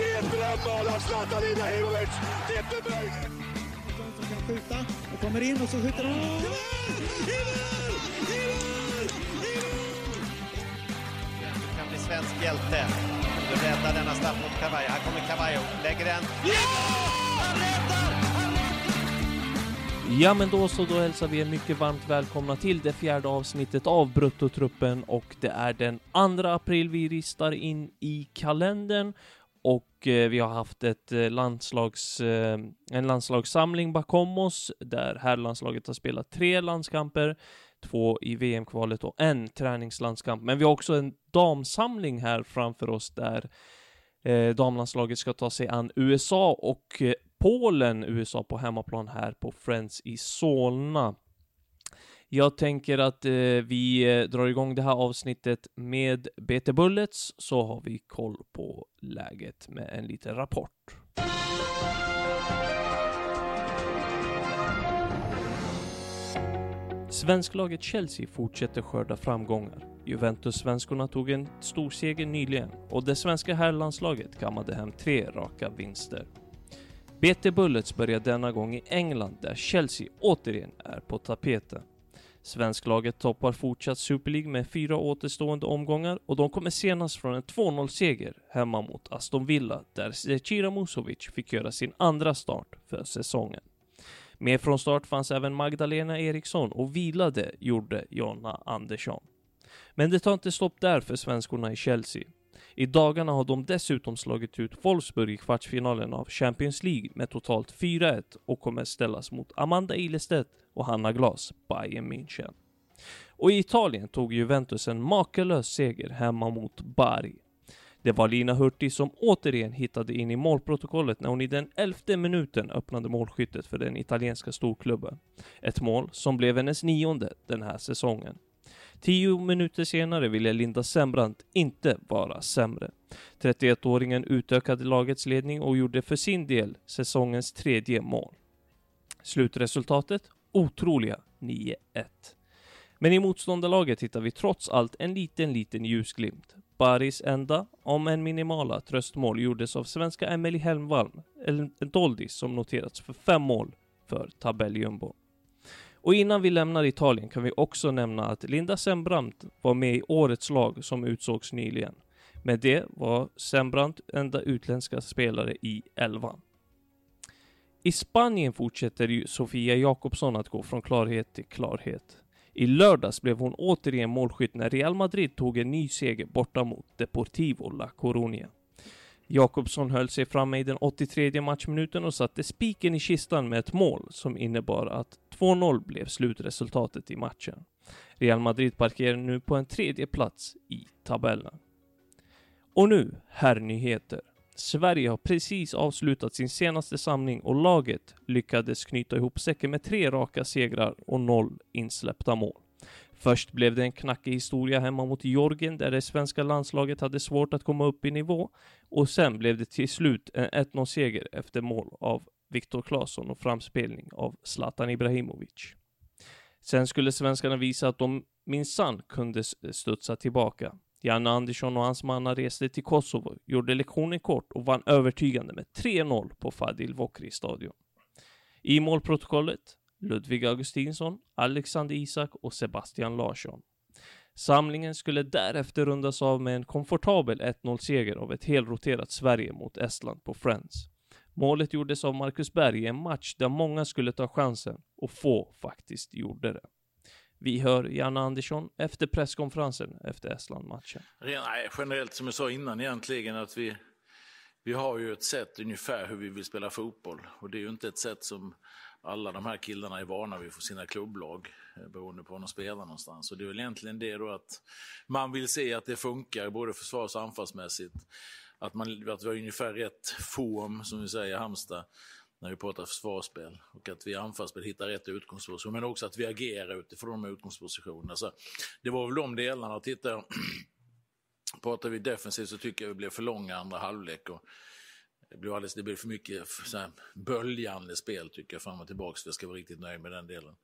Det är ett drömmål av Zlatan Ibrahimovic! Det är inte möjligt! som kan skjuta och kommer in och så skjuter han. I mål! I mål! I kan bli svensk hjälte. Du räddar denna straff mot Cavallo. Här kommer Cavallo, lägger den. Ja! Han räddar! Han räddar! Ja men då så, då hälsar vi er mycket varmt välkomna till det fjärde avsnittet av Bruttotruppen och det är den 2 april vi ristar in i kalendern och eh, vi har haft ett eh, landslags, eh, en landslagssamling bakom oss där herrlandslaget har spelat tre landskamper, två i VM-kvalet och en träningslandskamp. Men vi har också en damsamling här framför oss där damlandslaget ska ta sig an USA och Polen, USA på hemmaplan här på Friends i Solna. Jag tänker att eh, vi eh, drar igång det här avsnittet med BT Bullets, så har vi koll på läget med en liten rapport. Svensklaget Chelsea fortsätter skörda framgångar. Juventus-svenskorna tog en stor seger nyligen och det svenska herrlandslaget kammade hem tre raka vinster. BT Bullets börjar denna gång i England där Chelsea återigen är på tapeten. Svensklaget toppar fortsatt Super League med fyra återstående omgångar och de kommer senast från en 2-0-seger hemma mot Aston Villa där Zecira Musovic fick göra sin andra start för säsongen. Med från start fanns även Magdalena Eriksson och vilade gjorde Jonna Andersson. Men det tar inte stopp där för svenskorna i Chelsea. I dagarna har de dessutom slagit ut Wolfsburg i kvartsfinalen av Champions League med totalt 4-1 och kommer ställas mot Amanda Ilestedt och Hanna Glas, Bayern München. Och i Italien tog Juventus en makalös seger hemma mot Bari. Det var Lina Hurtig som återigen hittade in i målprotokollet när hon i den elfte minuten öppnade målskyttet för den italienska storklubben. Ett mål som blev hennes nionde den här säsongen. Tio minuter senare ville Linda Sembrant inte vara sämre. 31-åringen utökade lagets ledning och gjorde för sin del säsongens tredje mål. Slutresultatet? Otroliga 9-1. Men i motståndarlaget hittar vi trots allt en liten, liten ljusglimt. Baris enda, om än minimala, tröstmål gjordes av svenska Emelie Helmvall, en doldis som noterats för fem mål för tabelljumbon. Och innan vi lämnar Italien kan vi också nämna att Linda Sembrant var med i årets lag som utsågs nyligen. Med det var Sembrant enda utländska spelare i elvan. I Spanien fortsätter ju Sofia Jakobsson att gå från klarhet till klarhet. I lördags blev hon återigen målskytt när Real Madrid tog en ny seger borta mot Deportivo La Coruña. Jakobsson höll sig framme i den 83 matchminuten och satte spiken i kistan med ett mål som innebar att 2-0 blev slutresultatet i matchen. Real Madrid parkerar nu på en tredje plats i tabellen. Och nu, herrnyheter. Sverige har precis avslutat sin senaste samling och laget lyckades knyta ihop säcken med tre raka segrar och noll insläppta mål. Först blev det en knackig historia hemma mot Georgien där det svenska landslaget hade svårt att komma upp i nivå och sen blev det till slut en 1-0-seger efter mål av Viktor Claesson och framspelning av Zlatan Ibrahimovic. Sen skulle svenskarna visa att de minsann kunde studsa tillbaka. Janne Andersson och hans mannar reste till Kosovo, gjorde lektionen kort och vann övertygande med 3-0 på Fadil Vokri stadion. I målprotokollet Ludvig Augustinsson, Alexander Isak och Sebastian Larsson. Samlingen skulle därefter rundas av med en komfortabel 1-0-seger av ett helroterat Sverige mot Estland på Friends. Målet gjordes av Marcus Berg i en match där många skulle ta chansen och få faktiskt gjorde det. Vi hör Janne Andersson efter presskonferensen efter Estland-matchen. Nej, generellt som jag sa innan egentligen att vi, vi har ju ett sätt ungefär hur vi vill spela fotboll och det är ju inte ett sätt som alla de här killarna är vana vid för sina klubblag eh, beroende på var de spelar någonstans. Och det är väl egentligen det då att man vill se att det funkar både försvars och anfallsmässigt. Att, man, att vi har ungefär rätt form, som vi säger i Halmstad, när vi pratar försvarsspel. Och att vi i anfallsspel hittar rätt utgångsposition, men också att vi agerar utifrån de utgångspositionerna. Så det var väl de delarna. Tittar, pratar vi defensivt så tycker jag vi blev för långa andra halvlek. Och det blev, alldeles, det blir för mycket så här, böljande spel tycker jag fram och tillbaka, för jag ska vara riktigt nöjd med den delen.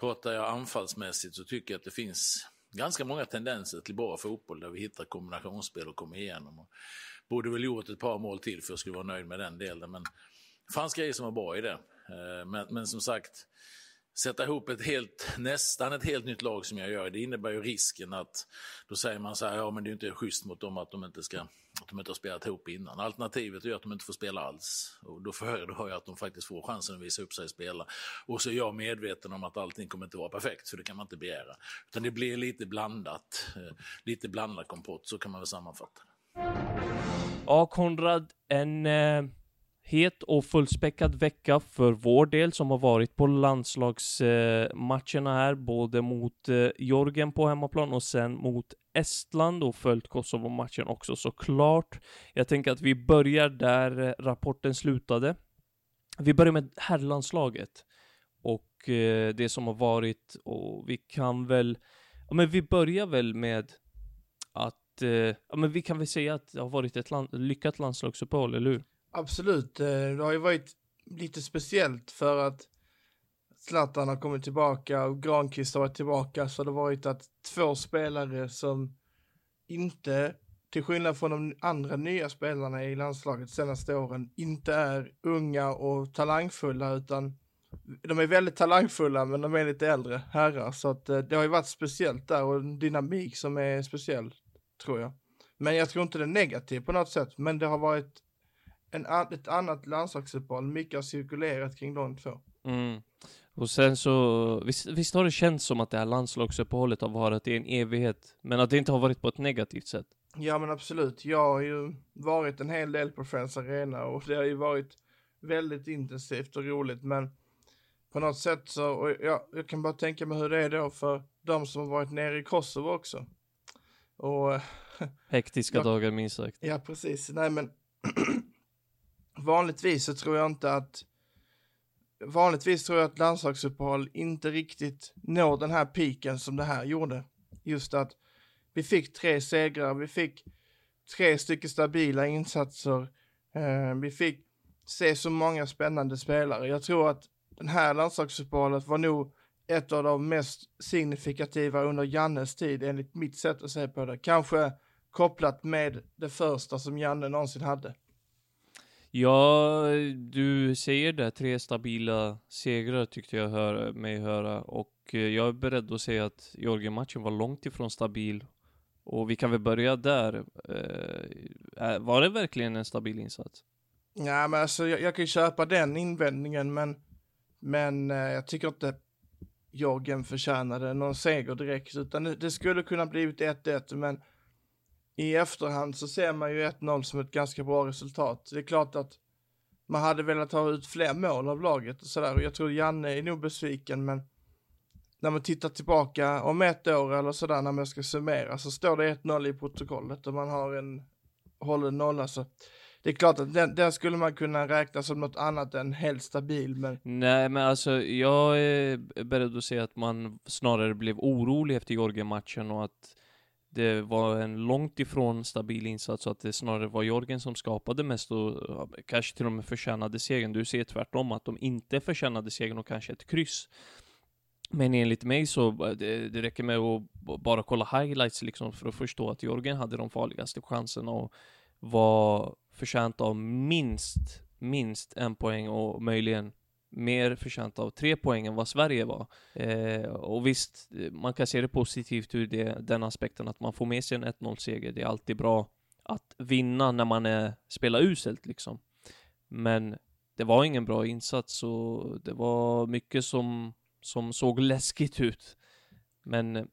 Pratar jag anfallsmässigt så tycker jag att det finns ganska många tendenser till bra fotboll där vi hittar kombinationsspel och kommer igenom. Och borde väl gjort ett par mål till för att jag skulle vara nöjd med den delen. Men det fanns grejer som var bra i det. Eh, men, men som sagt, sätta ihop ett helt, nästan ett helt nytt lag som jag gör, det innebär ju risken att då säger man så här, ja men det är ju inte schysst mot dem att de inte ska att de inte har spelat ihop innan. Alternativet är att de inte får spela alls. Och då föredrar jag att de faktiskt får chansen att visa upp sig och spela. Och så är jag medveten om att allting kommer inte vara perfekt, för det kan man inte begära. Utan det blir lite blandat, eh, lite blandad kompott, så kan man väl sammanfatta det. Ja, Konrad, en eh, het och fullspäckad vecka för vår del som har varit på landslagsmatcherna här, både mot eh, Jorgen på hemmaplan och sen mot Estland och följt Kosovo-matchen också såklart. Jag tänker att vi börjar där eh, rapporten slutade. Vi börjar med herrlandslaget och eh, det som har varit och vi kan väl, ja men vi börjar väl med att, ja men vi kan väl säga att det har varit ett land, lyckat landslagsuppehåll, eller hur? Absolut, eh, det har ju varit lite speciellt för att Zlatan har kommit tillbaka och Granqvist har varit tillbaka så det har varit att två spelare som inte, till skillnad från de andra nya spelarna i landslaget senaste åren, inte är unga och talangfulla utan de är väldigt talangfulla men de är lite äldre herrar så att eh, det har ju varit speciellt där och en dynamik som är speciell tror jag. Men jag tror inte det är negativt på något sätt men det har varit en, ett annat landslagsuppehåll, mycket har cirkulerat kring de två. Mm. Och sen så, visst, visst har det känts som att det här landslagsuppehållet har varit i en evighet, men att det inte har varit på ett negativt sätt? Ja men absolut, jag har ju varit en hel del på Friends Arena och det har ju varit väldigt intensivt och roligt men på något sätt så, och jag, jag kan bara tänka mig hur det är då för de som har varit nere i Kosovo också. Och... Hektiska jag, dagar minst sagt. Ja precis, nej men vanligtvis så tror jag inte att vanligtvis tror jag att landslagsuppehåll inte riktigt når den här piken som det här gjorde. Just att vi fick tre segrar, vi fick tre stycken stabila insatser, eh, vi fick se så många spännande spelare. Jag tror att den här landslagsuppehållet var nog ett av de mest signifikativa under Jannes tid enligt mitt sätt att se på det. Kanske kopplat med det första som Janne någonsin hade. Ja, du säger det, tre stabila segrar tyckte jag hör, mig höra och eh, jag är beredd att säga att Jorgen-matchen var långt ifrån stabil. Och vi kan väl börja där. Eh, var det verkligen en stabil insats? Ja, men alltså jag, jag kan ju köpa den invändningen, men, men eh, jag tycker inte Jorgen förtjänade någon seger direkt, utan det, det skulle kunna blivit 1-1, men i efterhand så ser man ju 1-0 som ett ganska bra resultat. Det är klart att man hade velat ha ut fler mål av laget och sådär. Och jag tror Janne är nog besviken, men när man tittar tillbaka om ett år eller sådär när man ska summera så står det 1-0 i protokollet och man har en hållen nolla så det är klart att den, den, skulle man kunna räkna som något annat än helt stabil men Nej men alltså jag är beredd att säga att man snarare blev orolig efter Jorgen-matchen och att det var en långt ifrån stabil insats så att det snarare var Jorgen som skapade mest och kanske till och med förtjänade segern. Du ser tvärtom att de inte förtjänade segern och kanske ett kryss. Men enligt mig så eh, det, det räcker med att bara kolla highlights liksom för att förstå att Jorgen hade de farligaste chanserna och var förtjänt av minst, minst en poäng och möjligen mer förtjänt av tre poäng än vad Sverige var. Eh, och visst, man kan se det positivt ur det, den aspekten att man får med sig en 1-0-seger. Det är alltid bra att vinna när man är, spelar uselt liksom. Men det var ingen bra insats och det var mycket som, som såg läskigt ut. Men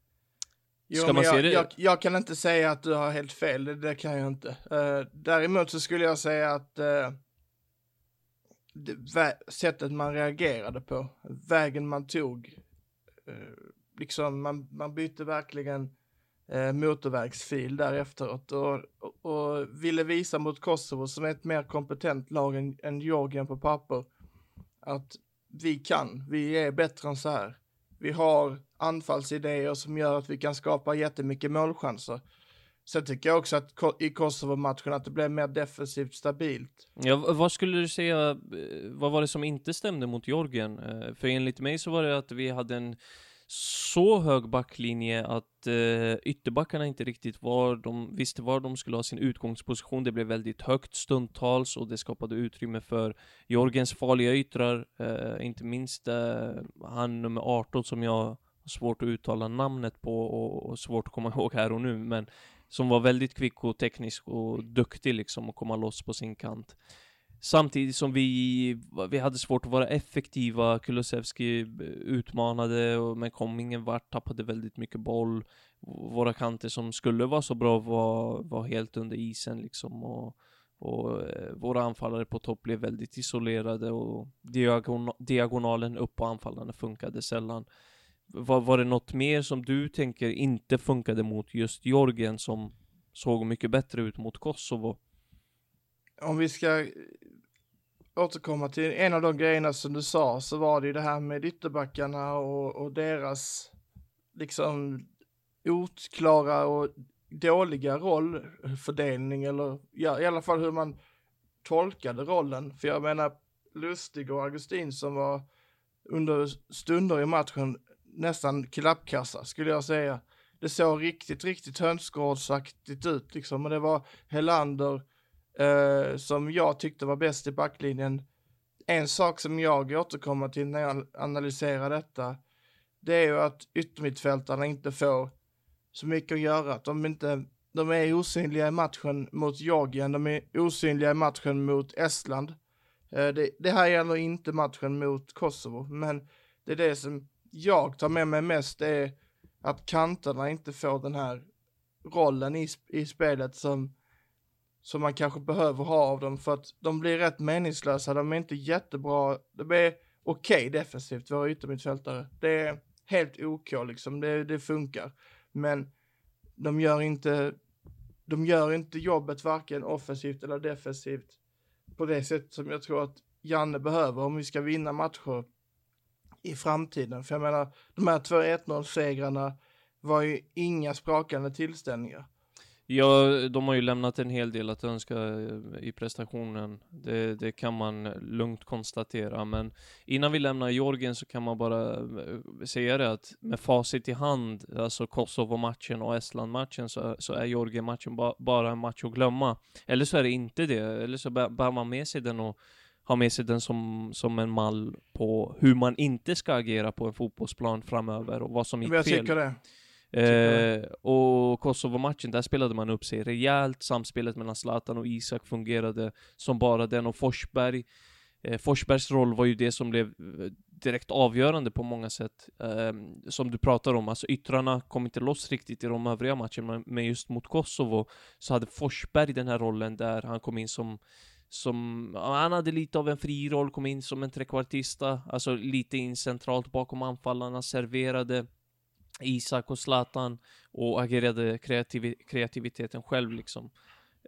Jo, Ska man jag, se det? Jag, jag, kan inte säga att du har helt fel, det, det kan jag inte. Uh, däremot så skulle jag säga att uh, sättet man reagerade på, vägen man tog. Eh, liksom man, man bytte verkligen eh, motorvägsfil där efteråt och, och, och, ville visa mot Kosovo som är ett mer kompetent lag än, än Georgien på papper att vi kan, vi är bättre än så här. Vi har anfallsidéer som gör att vi kan skapa jättemycket målchanser. Sen tycker jag också att i Kosovo-matchen att det blev mer defensivt stabilt. Ja, vad skulle du säga, eh, vad var det som inte stämde mot Georgien? Eh, för enligt mig så var det att vi hade en så hög backlinje att eh, ytterbackarna inte riktigt var, de visste var de skulle ha sin utgångsposition. Det blev väldigt högt stundtals och det skapade utrymme för Jorgens farliga yttrar, eh, inte minst eh, han nummer 18 som jag har svårt att uttala namnet på och, och svårt att komma ihåg här och nu, men som var väldigt kvick och teknisk och duktig liksom att komma loss på sin kant. Samtidigt som vi, vi hade svårt att vara effektiva, Kulusevski eh, utmanade men kom ingen vart, tappade väldigt mycket boll. Våra kanter som skulle vara så bra var, var helt under isen liksom och, och eh, våra anfallare på topp blev väldigt isolerade och diagon diagonalen upp på anfallarna funkade sällan. Var, var det något mer som du tänker inte funkade mot just Georgien som såg mycket bättre ut mot Kosovo? Om vi ska återkomma till en av de grejerna som du sa så var det ju det här med ytterbackarna och, och deras liksom oklara och dåliga rollfördelning eller ja, i alla fall hur man tolkade rollen. För jag menar Lustig och Augustin som var under stunder i matchen nästan klappkassa skulle jag säga. Det såg riktigt, riktigt hönsgårdsaktigt ut liksom och det var Helander eh, som jag tyckte var bäst i backlinjen. En sak som jag återkommer till när jag analyserar detta, det är ju att yttermittfältarna inte får så mycket att göra. Att de, inte, de är osynliga i matchen mot Georgien, de är osynliga i matchen mot Estland. Eh, det, det här gäller inte matchen mot Kosovo, men det är det som jag tar med mig mest, är att kanterna inte får den här rollen i, i spelet som som man kanske behöver ha av dem för att de blir rätt meningslösa. De är inte jättebra. De är okej okay defensivt, våra yttermittfältare. Det är helt OK liksom, det, det funkar. Men de gör inte, de gör inte jobbet varken offensivt eller defensivt på det sätt som jag tror att Janne behöver om vi ska vinna matcher i framtiden. För jag menar, de här två 1-0 segrarna var ju inga sprakande tillställningar. Ja, de har ju lämnat en hel del att önska eh, i prestationen. Det, det, kan man lugnt konstatera. Men innan vi lämnar Georgien så kan man bara eh, säga det att med facit i hand, alltså Kosovo-matchen och Estland-matchen, så, så är Jorgen-matchen ba, bara en match att glömma. Eller så är det inte det. Eller så bär man med sig den och har med sig den som, som en mall på hur man inte ska agera på en fotbollsplan framöver och vad som gick Men jag fel. tycker det. Eh, och Kosovo-matchen, där spelade man upp sig rejält. Samspelet mellan Zlatan och Isak fungerade som bara den. Och Forsberg, eh, Forsbergs roll var ju det som blev eh, direkt avgörande på många sätt. Eh, som du pratar om, alltså yttrarna kom inte loss riktigt i de övriga matcherna, men just mot Kosovo så hade Forsberg den här rollen där han kom in som som, han hade lite av en fri roll, kom in som en trekvartista, alltså lite in centralt bakom anfallarna, serverade Isak och Zlatan och agerade kreativ kreativiteten själv liksom.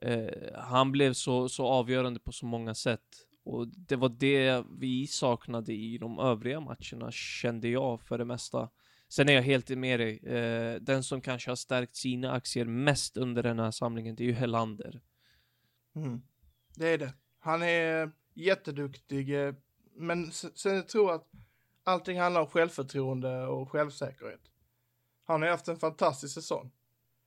Eh, han blev så, så avgörande på så många sätt. Och det var det vi saknade i de övriga matcherna, kände jag för det mesta. Sen är jag helt med dig. Eh, den som kanske har stärkt sina aktier mest under den här samlingen, det är ju Helander. Mm. Det är det. Han är jätteduktig, eh, men sen jag tror jag att allting handlar om självförtroende och självsäkerhet. Han har haft en fantastisk säsong.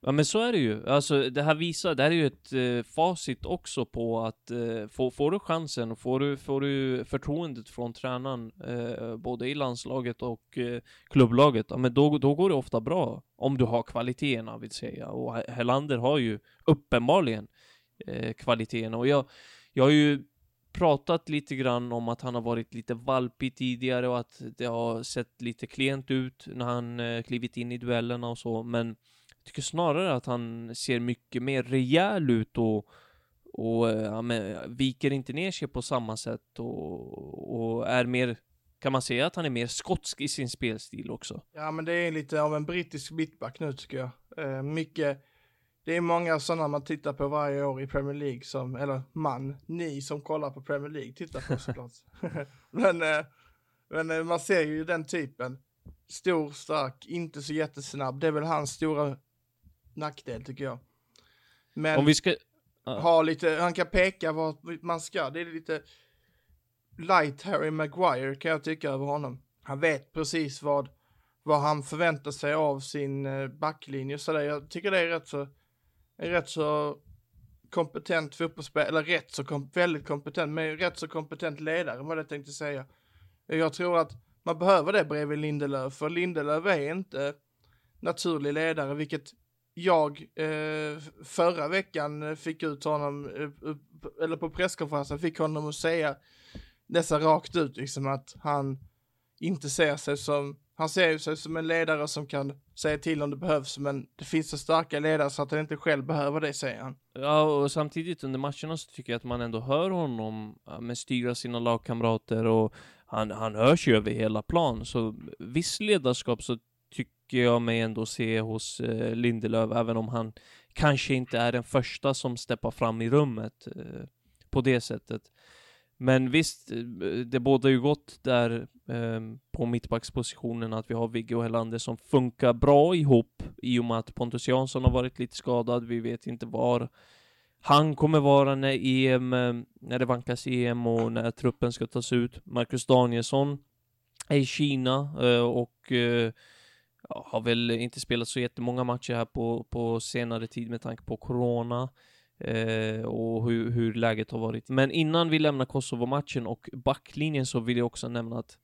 Ja men så är det ju. Alltså det här visar, det här är ju ett eh, facit också på att eh, får, får du chansen och får du, får du förtroendet från tränaren, eh, både i landslaget och eh, klubblaget, ja men då, då går det ofta bra. Om du har kvaliteterna vill säga. Och Helander har ju uppenbarligen eh, kvaliteterna. Och jag, jag har ju pratat lite grann om att han har varit lite valpig tidigare och att det har sett lite klent ut när han eh, klivit in i duellerna och så, men jag tycker snarare att han ser mycket mer rejäl ut och, och eh, ja, men, viker inte ner sig på samma sätt och, och är mer kan man säga att han är mer skotsk i sin spelstil också? Ja, men det är lite av en brittisk mittback nu tycker jag. Eh, mycket det är många sådana man tittar på varje år i Premier League som, eller man, ni som kollar på Premier League tittar på såklart. men, eh, men eh, man ser ju den typen. Stor, stark, inte så jättesnabb. Det är väl hans stora nackdel tycker jag. Men Om vi ska... ha lite, han kan peka vart man ska. Det är lite light Harry Maguire kan jag tycka över honom. Han vet precis vad, vad han förväntar sig av sin eh, backlinje så där. Jag tycker det är rätt så, en rätt så kompetent fotbollsspelare, eller rätt så kom, väldigt kompetent, men rätt så kompetent ledare vad jag tänkte säga. Jag tror att man behöver det bredvid Lindelöf, för Lindelöf är inte naturlig ledare, vilket jag eh, förra veckan fick ut honom, eh, eller på presskonferensen fick honom att säga dessa rakt ut, liksom att han inte ser sig som, han ser sig som en ledare som kan säga till om det behövs, men det finns så starka ledare så att han inte själv behöver det, säger han. Ja, och samtidigt under matcherna så tycker jag att man ändå hör honom med styra sina lagkamrater och han, han hörs ju över hela plan, så viss ledarskap så tycker jag mig ändå se hos eh, Lindelöf, även om han kanske inte är den första som steppar fram i rummet eh, på det sättet. Men visst, eh, det båda ju gott där eh, på mittbackspositionen att vi har Vigge och Helander som funkar bra ihop i och med att Pontus Jansson har varit lite skadad. Vi vet inte var han kommer vara när EM, eh, när det vankas EM och när truppen ska tas ut. Marcus Danielsson är i Kina eh, och eh, har väl inte spelat så jättemånga matcher här på, på senare tid med tanke på Corona eh, och hur, hur, läget har varit. Men innan vi lämnar Kosovo-matchen och backlinjen så vill jag också nämna att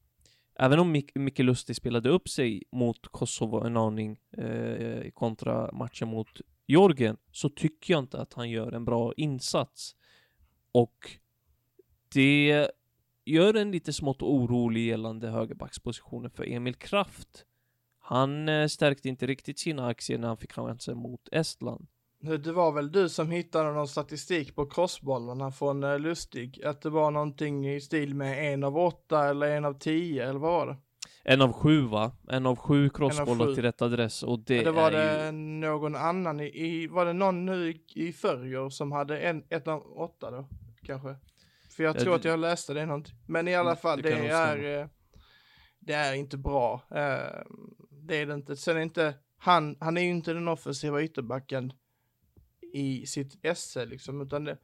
även om Mik Micke Lustig spelade upp sig mot Kosovo en aning eh, kontra matchen mot Georgien så tycker jag inte att han gör en bra insats. Och det gör en lite smått orolig gällande högerbackspositionen för Emil Kraft. Han eh, stärkte inte riktigt sina aktier när han fick chansen mot Estland. Det var väl du som hittade någon statistik på crossbollarna från eh, Lustig? Att det var någonting i stil med en av åtta eller en av tio, eller vad var det? En av sju va? En av sju crossbollar till rätt adress och det, ja, det var är det ju... någon annan i, i, var det någon nu i, i förrgår som hade en, ett av åtta då, kanske? För jag Ja, tror det- att jag läste det någonting. Men i alla Mm, fall, det det, är, eh, det är inte bra. Eh, Det är det inte. Sen är inte, han, han är ju inte den offensiva ytterbacken i sitt esse liksom, utan det,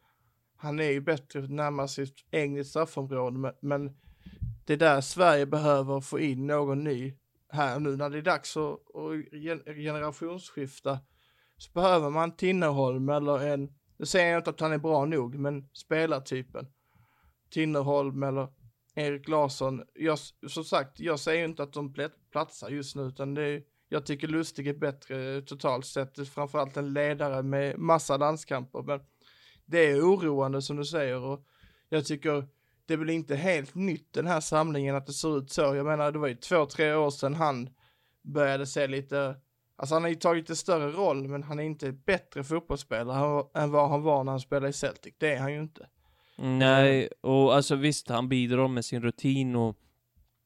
han är ju bättre närmare sitt eget straffområde, men, men det är där Sverige behöver få in någon ny här nu när det är dags att, att generationsskifta så behöver man Tinnerholm eller en, nu säger jag inte att han är bra nog, men spelartypen. Tinnerholm eller Erik Larsson. Jag, som sagt, jag säger inte att de platsar just nu, utan det är, jag tycker Lustig är bättre totalt sett, framförallt en ledare med massa landskamper, men det är oroande som du säger och jag tycker det blir inte helt nytt den här samlingen att det ser ut så. Jag menar, det var ju två, tre år sedan han började se lite, alltså han har ju tagit en större roll, men han är inte bättre fotbollsspelare än vad han var när han spelade i Celtic. Det är han ju inte. Nej, och alltså visst, han bidrar med sin rutin och,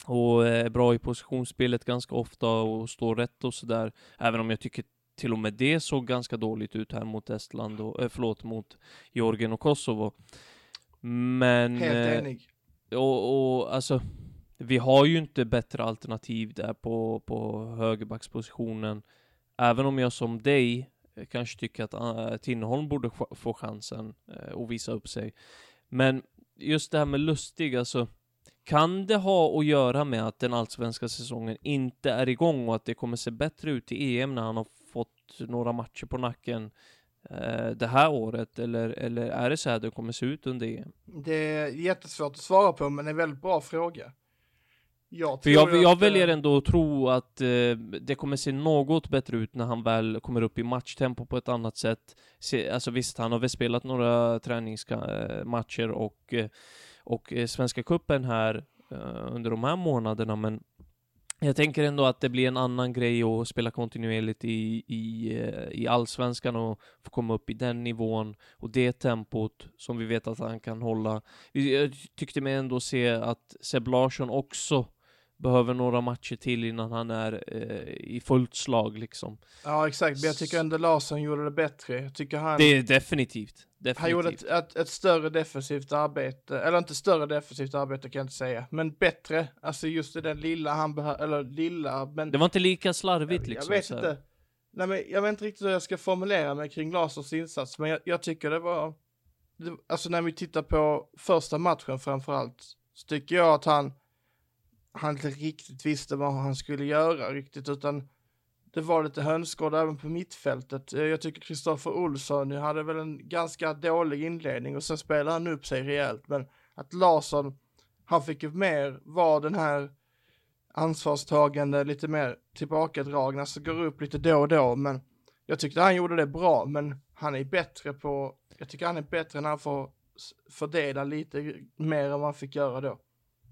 och är bra i positionsspelet ganska ofta och står rätt och sådär. Även om jag tycker till och med det såg ganska dåligt ut här mot Estland och, eh, förlåt, mot Georgien och Kosovo. Men... Helt eh, enig. Och, och alltså, vi har ju inte bättre alternativ där på, på högerbackspositionen. Även om jag som dig eh, kanske tycker att Tinnerholm borde få chansen uh, och visa upp sig. Men just det här med Lustig, alltså. Kan det ha att göra med att den allsvenska säsongen inte är igång och att det kommer se bättre ut i EM när han har fått några matcher på nacken eh, det här året? Eller, eller är det så här det kommer se ut under EM? Det är jättesvårt att svara på, men det är en väldigt bra fråga. Jag För jag, jag att, väljer eh, ändå att tro att eh, det kommer se något bättre ut när han väl kommer upp i matchtempo på ett annat sätt. Se, alltså visst, han har väl spelat några träningsmatcher och, eh, och eh, Svenska Cupen här eh, under de här månaderna, men jag tänker ändå att det blir en annan grej att spela kontinuerligt i, i, eh, i allsvenskan och få komma upp i den nivån och det tempot som vi vet att han kan hålla. Jag tyckte mig ändå se att Seb Larsson också behöver några matcher till innan han är eh, i fullt slag liksom. Ja, exakt. Men jag tycker ändå Larsson gjorde det bättre. Jag tycker han... Det är definitivt. Definitivt. Han gjorde ett, ett, ett större defensivt arbete, eller inte större defensivt arbete kan jag inte säga, men bättre. Alltså just det där lilla han behöver, eller lilla, men... Det var inte lika slarvigt jag, liksom. jag vet inte. Nej men jag vet inte riktigt hur jag ska formulera mig kring Larssons insats, men jag, jag tycker det var, det, alltså när vi tittar på första matchen framförallt, så tycker jag att han, han inte riktigt visste vad han skulle göra riktigt, utan det var lite hönsgård även på mittfältet. Eh, jag tycker Kristoffer Olsson hade väl en ganska dålig inledning och sen spelade han upp sig rejält, men att Larsson, han fick ju mer vara den här ansvarstagande, lite mer tillbakadragna, så går upp lite då och då, men jag tyckte han gjorde det bra, men han är bättre på, jag tycker han är bättre när han får fördela lite mer än vad han fick göra då.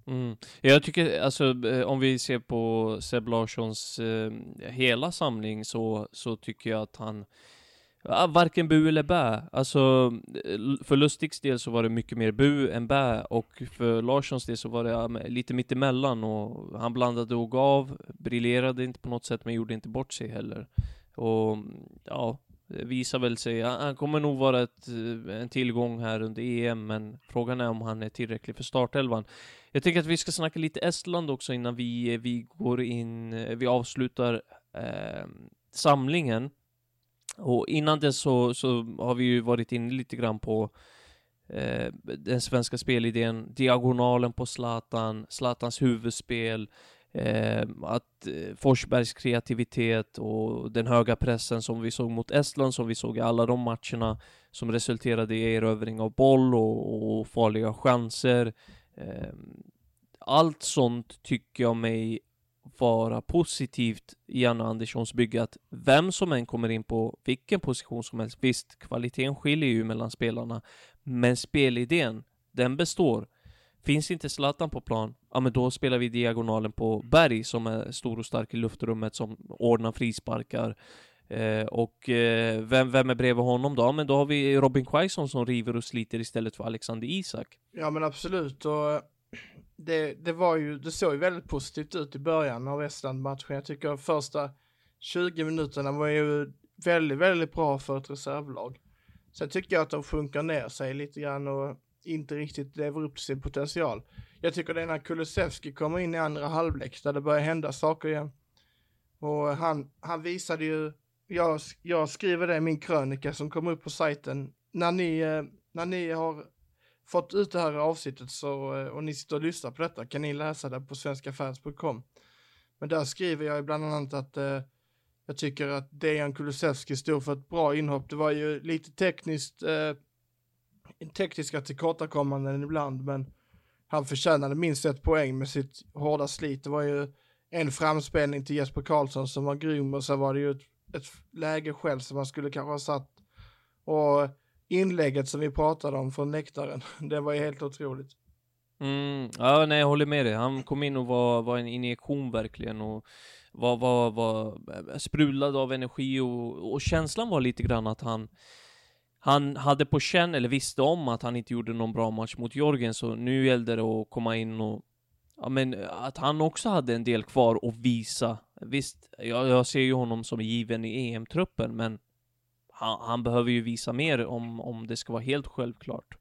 Mm. Jag tycker, alltså eh, om vi ser på Seb Larssons eh, hela samling så, så tycker jag att han varken bu eller bä. Alltså, eh, för Lustigs del så var det mycket mer bu än bä, och för Larssons del så var det lite mittemellan, och han blandade och gav, briljerade inte på något sätt, men gjorde inte bort sig heller. Och ja, visar väl sig, han kommer nog vara ett, en tillgång här under EM, men frågan är om han är tillräcklig för startelvan. Jag tänker att vi ska snacka lite Estland också innan vi, vi går in, vi avslutar eh, samlingen. Och innan det så, så har vi ju varit inne lite grann på eh, den svenska spelidén, diagonalen på Zlatan, Zlatans huvudspel, eh, att eh, Forsbergs kreativitet och den höga pressen som vi såg mot Estland, som vi såg i alla de matcherna, som resulterade i erövring av boll och, och farliga chanser. Eh, allt sånt tycker jag mig vara positivt i Janne Anderssons bygge att vem som än kommer in på vilken position som helst, visst, kvaliteten skiljer ju mellan spelarna, men spelidén, den består. Finns inte Zlatan på plan, ja men då spelar vi diagonalen på Berg som är stor och stark i luftrummet som ordnar frisparkar. Eh, och eh, vem, vem är bredvid honom då? Men då har vi Robin Quaison som river och sliter istället för Alexander Isak. Ja men absolut och det, det var ju, det såg ju väldigt positivt ut i början av Estland-matchen. Jag tycker första 20 minuterna var ju väldigt, väldigt bra för ett reservlag. Sen tycker jag att de sjunker ner sig lite grann och inte riktigt lever upp till sin potential. Jag tycker det är när Kulusevski kommer in i andra halvlek där det börjar hända saker igen. Och han, han visade ju, jag, jag skriver det i min krönika som kommer upp på sajten, när ni, eh, när ni har fått ut det här avsnittet så, eh, och ni sitter och lyssnar på detta kan ni läsa det på svenskafans.com. Men där skriver jag bland annat att eh, jag tycker att Dejan Kulusevski stod för ett bra inhopp. Det var ju lite tekniskt, eh, tekniska tillkortakommanden ibland, men han förtjänade minst ett poäng med sitt hårda slit. Det var ju en framspelning till Jesper Karlsson som var grym och så var det ju ett, ett läge själv som man skulle kanske ha satt. Och inlägget som vi pratade om från läktaren, det var ju helt otroligt. Mm, ja, nej, jag håller med dig. Han kom in och var, var en injektion verkligen och var, var, var eh, sprudlad av energi och, och känslan var lite grann att han han hade på känn, eller visste om att han inte gjorde någon bra match mot Jorgen, så nu gällde det att komma in och Ja men att han också hade en del kvar att visa. Visst, jag, jag ser ju honom som given i EM-truppen, men han, han, behöver ju visa mer om, om det ska vara helt självklart.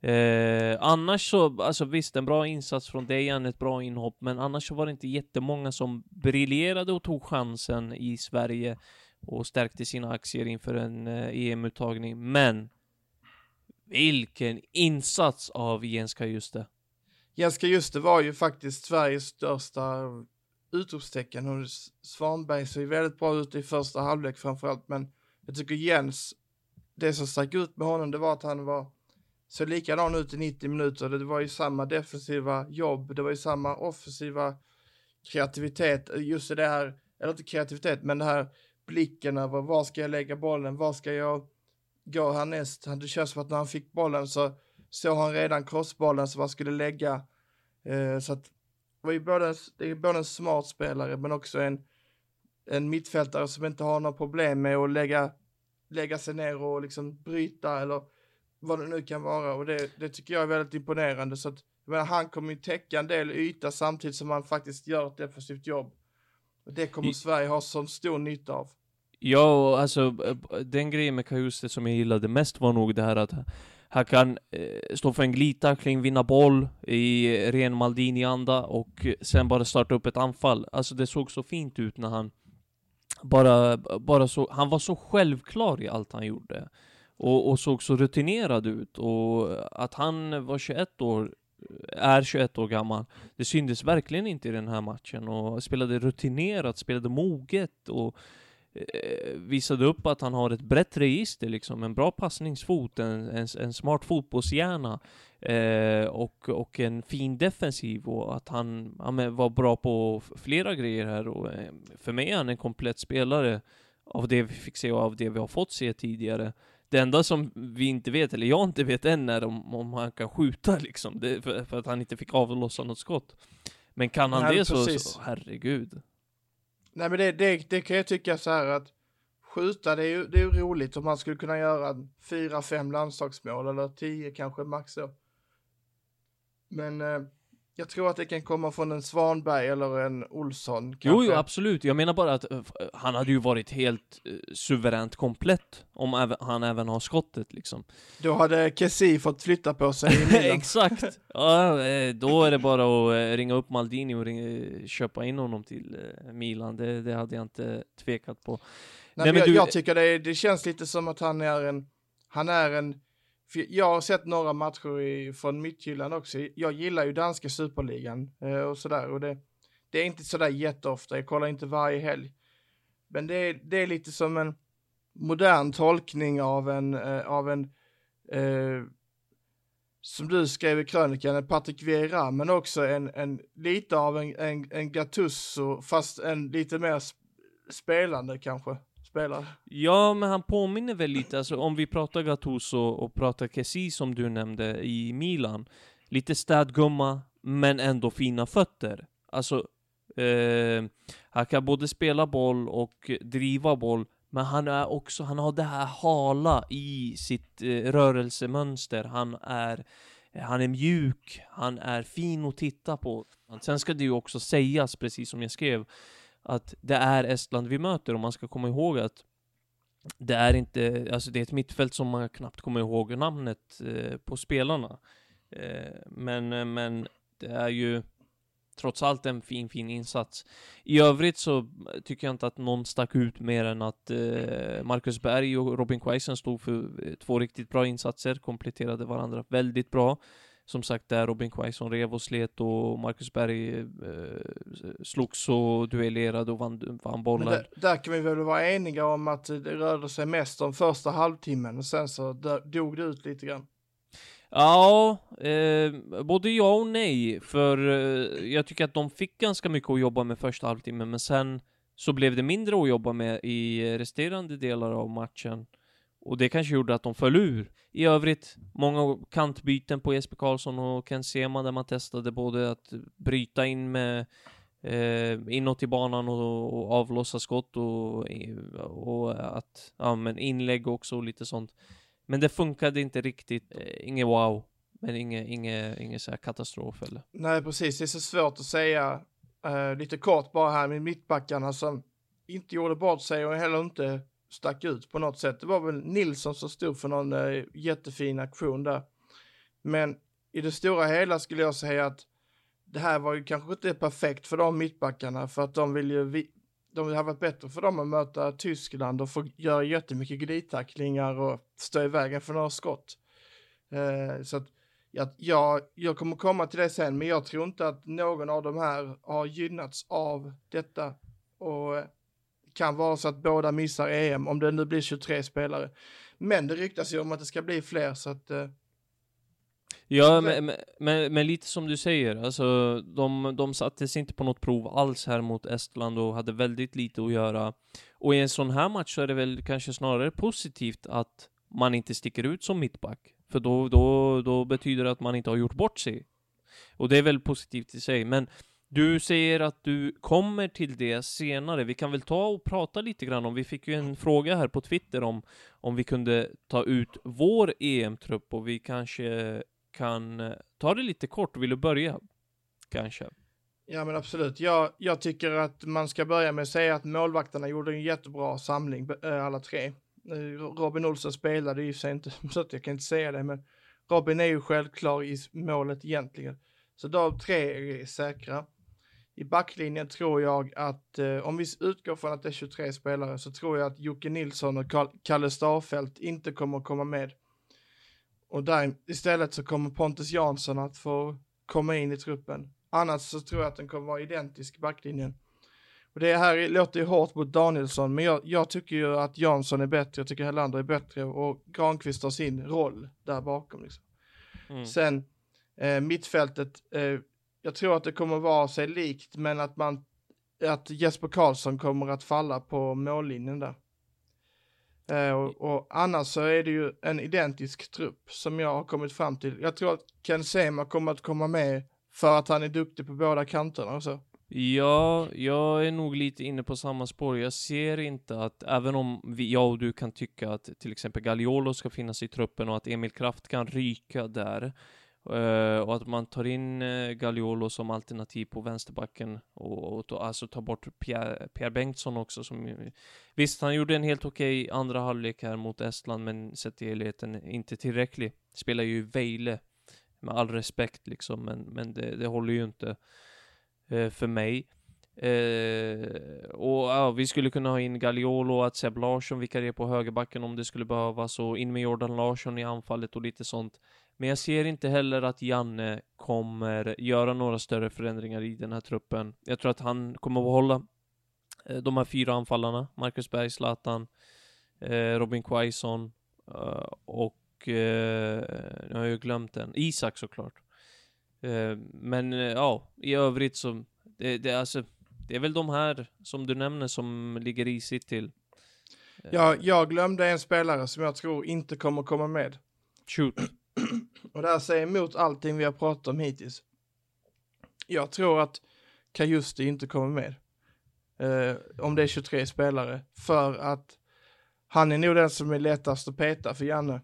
Eh, annars så, alltså visst, en bra insats från Dejan, ett bra inhopp, men annars så var det inte jättemånga som briljerade och tog chansen i Sverige och stärkte sina aktier inför en eh, e EM-uttagning. Men vilken insats av Jens Kajuste! Jens Kajuste var ju faktiskt Sveriges största eh, utropstecken. Och Svanberg ser ju väldigt bra ut i första halvlek framförallt, men jag tycker Jens, det som stack ut med honom, det var att han var så likadan ut i 90 minuter. Det var ju samma defensiva jobb, det var ju samma offensiva kreativitet, just det här, eller inte kreativitet, men det här blicken över var ska jag lägga bollen, var ska jag gå härnäst? Det känns som att när han fick bollen så såg han redan crossbollen som han skulle lägga. Eh, så att det var ju både, det är både en smart spelare men också en en mittfältare som inte har några problem med att lägga, lägga sig ner och liksom bryta eller vad det nu kan vara och det, det tycker jag är väldigt imponerande så att jag menar, han kommer ju täcka en del yta samtidigt som han faktiskt gör ett defensivt jobb. Och det kommer I... Sverige ha sån stor nytta av. Ja, alltså den grejen med Kajuste som jag gillade mest var nog det här att han kan eh, stå för en glidtackling, vinna boll i ren Maldini-anda och sen bara starta upp ett anfall. Alltså det såg så fint ut när han bara, bara så, han var så självklar i allt han gjorde. Och, och såg så rutinerad ut. Och att han var 21 år är 21 år gammal. Det syntes verkligen inte i den här matchen och spelade rutinerat, spelade moget och eh, visade upp att han har ett brett register liksom, en bra passningsfot, en, en, en smart fotbollshjärna eh, och, och en fin defensiv och att han, han var bra på flera grejer här och eh, för mig är han en komplett spelare av det vi fick se och av det vi har fått se tidigare. Det enda som vi inte vet, eller jag inte vet än, är om, om han kan skjuta liksom, det, för, för, att han inte fick avlossa något skott. Men kan han Nej, det så, så, herregud. Nej men det, det, det kan jag tycka så här att skjuta, det är ju det är roligt om man skulle kunna göra fyra, fem landslagsmål eller tio kanske max då. Men eh, jag tror att det kan komma från en Svanberg eller en Olsson. Kanske. Jo, jo, absolut. Jag menar bara att uh, han hade ju varit helt uh, suveränt komplett om även, han även har skottet liksom. Då hade Kessi fått flytta på sig. Exakt! Ja, då är det bara att ringa upp Maldini och ringa, köpa in honom till Milan. Det, det hade jag inte tvekat på. Nej, Nej men jag, du... jag tycker det, det känns lite som att han är en, han är en för jag har sett några matcher i, från Midtjylland också. Jag gillar ju danska superligan eh, och sådär. Och det, det är inte sådär jätteofta, jag kollar inte varje helg. Men det är, det är lite som en modern tolkning av en, eh, av en eh, som du skrev i krönikan, en Patrik Vieira, men också en, en lite av en, en, en Gattuso, fast en lite mer spelande kanske spelare. Ja, men han påminner väl lite, alltså om vi pratar Gattuso och pratar Kessi som du nämnde i Milan. Lite städgumma, men ändå fina fötter. Alltså, eh, han kan både spela boll och driva boll, men han är också, han har det här hala i sitt eh, rörelsemönster. Han är, han är mjuk, han är fin att titta på. Sen ska det ju också sägas, precis som jag skrev, att det är Estland vi möter och man ska komma ihåg att det är inte, alltså det är ett mittfält som man knappt kommer ihåg namnet eh, på spelarna. Eh, men, eh, men det är ju trots allt en fin, fin insats. I övrigt så tycker jag inte att någon stack ut mer än att eh, Marcus Berg och Robin Quaison stod för eh, två riktigt bra insatser, kompletterade varandra väldigt bra som sagt där Robin Quaison rev och slet och Marcus Berg eh, slogs och duellerade och vann, vann bollar. Där, där, kan vi väl vara eniga om att det rörde sig mest om första halvtimmen och sen så dog det ut lite grann. Ja, eh, både ja och nej, för eh, jag tycker att de fick ganska mycket att jobba med första halvtimmen, men sen så blev det mindre att jobba med i resterande delar av matchen. Och det kanske gjorde att de föll ur. I övrigt, många kantbyten på Jesper Karlsson och Ken Sema där man testade både att bryta in med eh, inåt i banan och, och avlossa skott och, eh, och att, ja men inlägg också och lite sånt. Men det funkade inte riktigt, eh, inget wow. Men inget, inget, inget så här katastrof eller? Nej precis, det är så svårt att säga. Eh, lite kort bara här med mittbackarna som inte gjorde bort sig och heller inte stack ut på något sätt. Det var väl Nilsson som stod för någon eh, jättefin aktion där. Men i det stora hela skulle jag säga att det här var ju kanske inte perfekt för de mittbackarna för att de vill ju, vi, de har varit bättre för dem att möta Tyskland och få göra jättemycket glidtacklingar och stå i vägen för några skott. Eh, så att jag, jag, jag kommer komma till det sen, men jag tror inte att någon av de här har gynnats av detta. Och eh, kan vara så att båda missar EM, om det nu blir 23 spelare. Men det ryktas ju om att det ska bli fler, så att... Eh... Ja, men, men, men, lite som du säger, alltså de, de sattes inte på något prov alls här mot Estland och hade väldigt lite att göra. Och i en sån här match så är det väl kanske snarare positivt att man inte sticker ut som mittback. För då, då, då betyder det att man inte har gjort bort sig. Och det är väl positivt i sig, men du säger att du kommer till det senare. Vi kan väl ta och prata lite grann om, vi fick ju en fråga här på Twitter om, om vi kunde ta ut vår EM-trupp och vi kanske kan eh, ta det lite kort. Vill du börja? Kanske? Ja men absolut. Jag, jag tycker att man ska börja med att säga att målvakterna gjorde en jättebra samling, eh, alla tre. Eh, Robin Olsson spelade ju sig inte, så att jag kan inte säga det, men Robin är ju självklar i målet egentligen. Så de tre är säkra. I backlinjen tror jag att, eh, om vi utgår från att det är 23 spelare, så tror jag att Jocke Nilsson och Kalle Starfelt inte kommer att komma med. Och där istället så kommer Pontus Jansson att få komma in i truppen. Annars så tror jag att den kommer vara identisk backlinjen. Och det här låter ju hårt mot Danielsson, men jag, jag tycker ju att Jansson är bättre, jag tycker Helander är bättre och Granqvist har sin roll där bakom. Liksom. Mm. Sen eh, mittfältet, eh, jag tror att det kommer vara sig likt, men att man, att Jesper Karlsson kommer att falla på mållinjen där. Eh, och, och annars så är det ju en identisk trupp som jag har kommit fram till. Jag tror att Ken Sema kommer att komma med för att han är duktig på båda kanterna och så. Ja, jag är nog lite inne på samma spår. Jag ser inte att, även om vi, jag och du kan tycka att till exempel Gagliolo ska finnas i truppen och att Emil Kraft kan ryka där, Uh, och att man tar in eh, uh, Gagliolo som alternativ på vänsterbacken och, och to, alltså tar bort Pierre, Pierre Bengtsson också som Visst, han gjorde en helt okej andra halvlek här mot Estland, men sett i helheten inte tillräcklig. Spelar ju Vejle, med all respekt liksom, men, men det, det håller ju inte uh, för mig. Och ja, vi skulle kunna ha in Gagliolo och att Seb Larsson vikarierar på högerbacken om det skulle behövas och in med Jordan Larsson i anfallet och lite sånt. Men jag ser inte heller att Janne kommer göra några större förändringar i den här truppen. Jag tror att han kommer att behålla eh, de här fyra anfallarna. Marcus Berg, Zlatan, eh, Robin Quaison eh, och nu har jag glömt den. Isak såklart. Men ja, i övrigt så, det, det, är alltså, det är väl de här som du nämner som ligger risigt till. Jag, jag glömde en spelare som jag tror inte kommer komma med. Shoot. Och det här säger emot allting vi har pratat om hittills. Jag tror att Kajusti inte kommer med. Eh, om det är 23 spelare. För att han är nog den som är lättast att peta för Janne.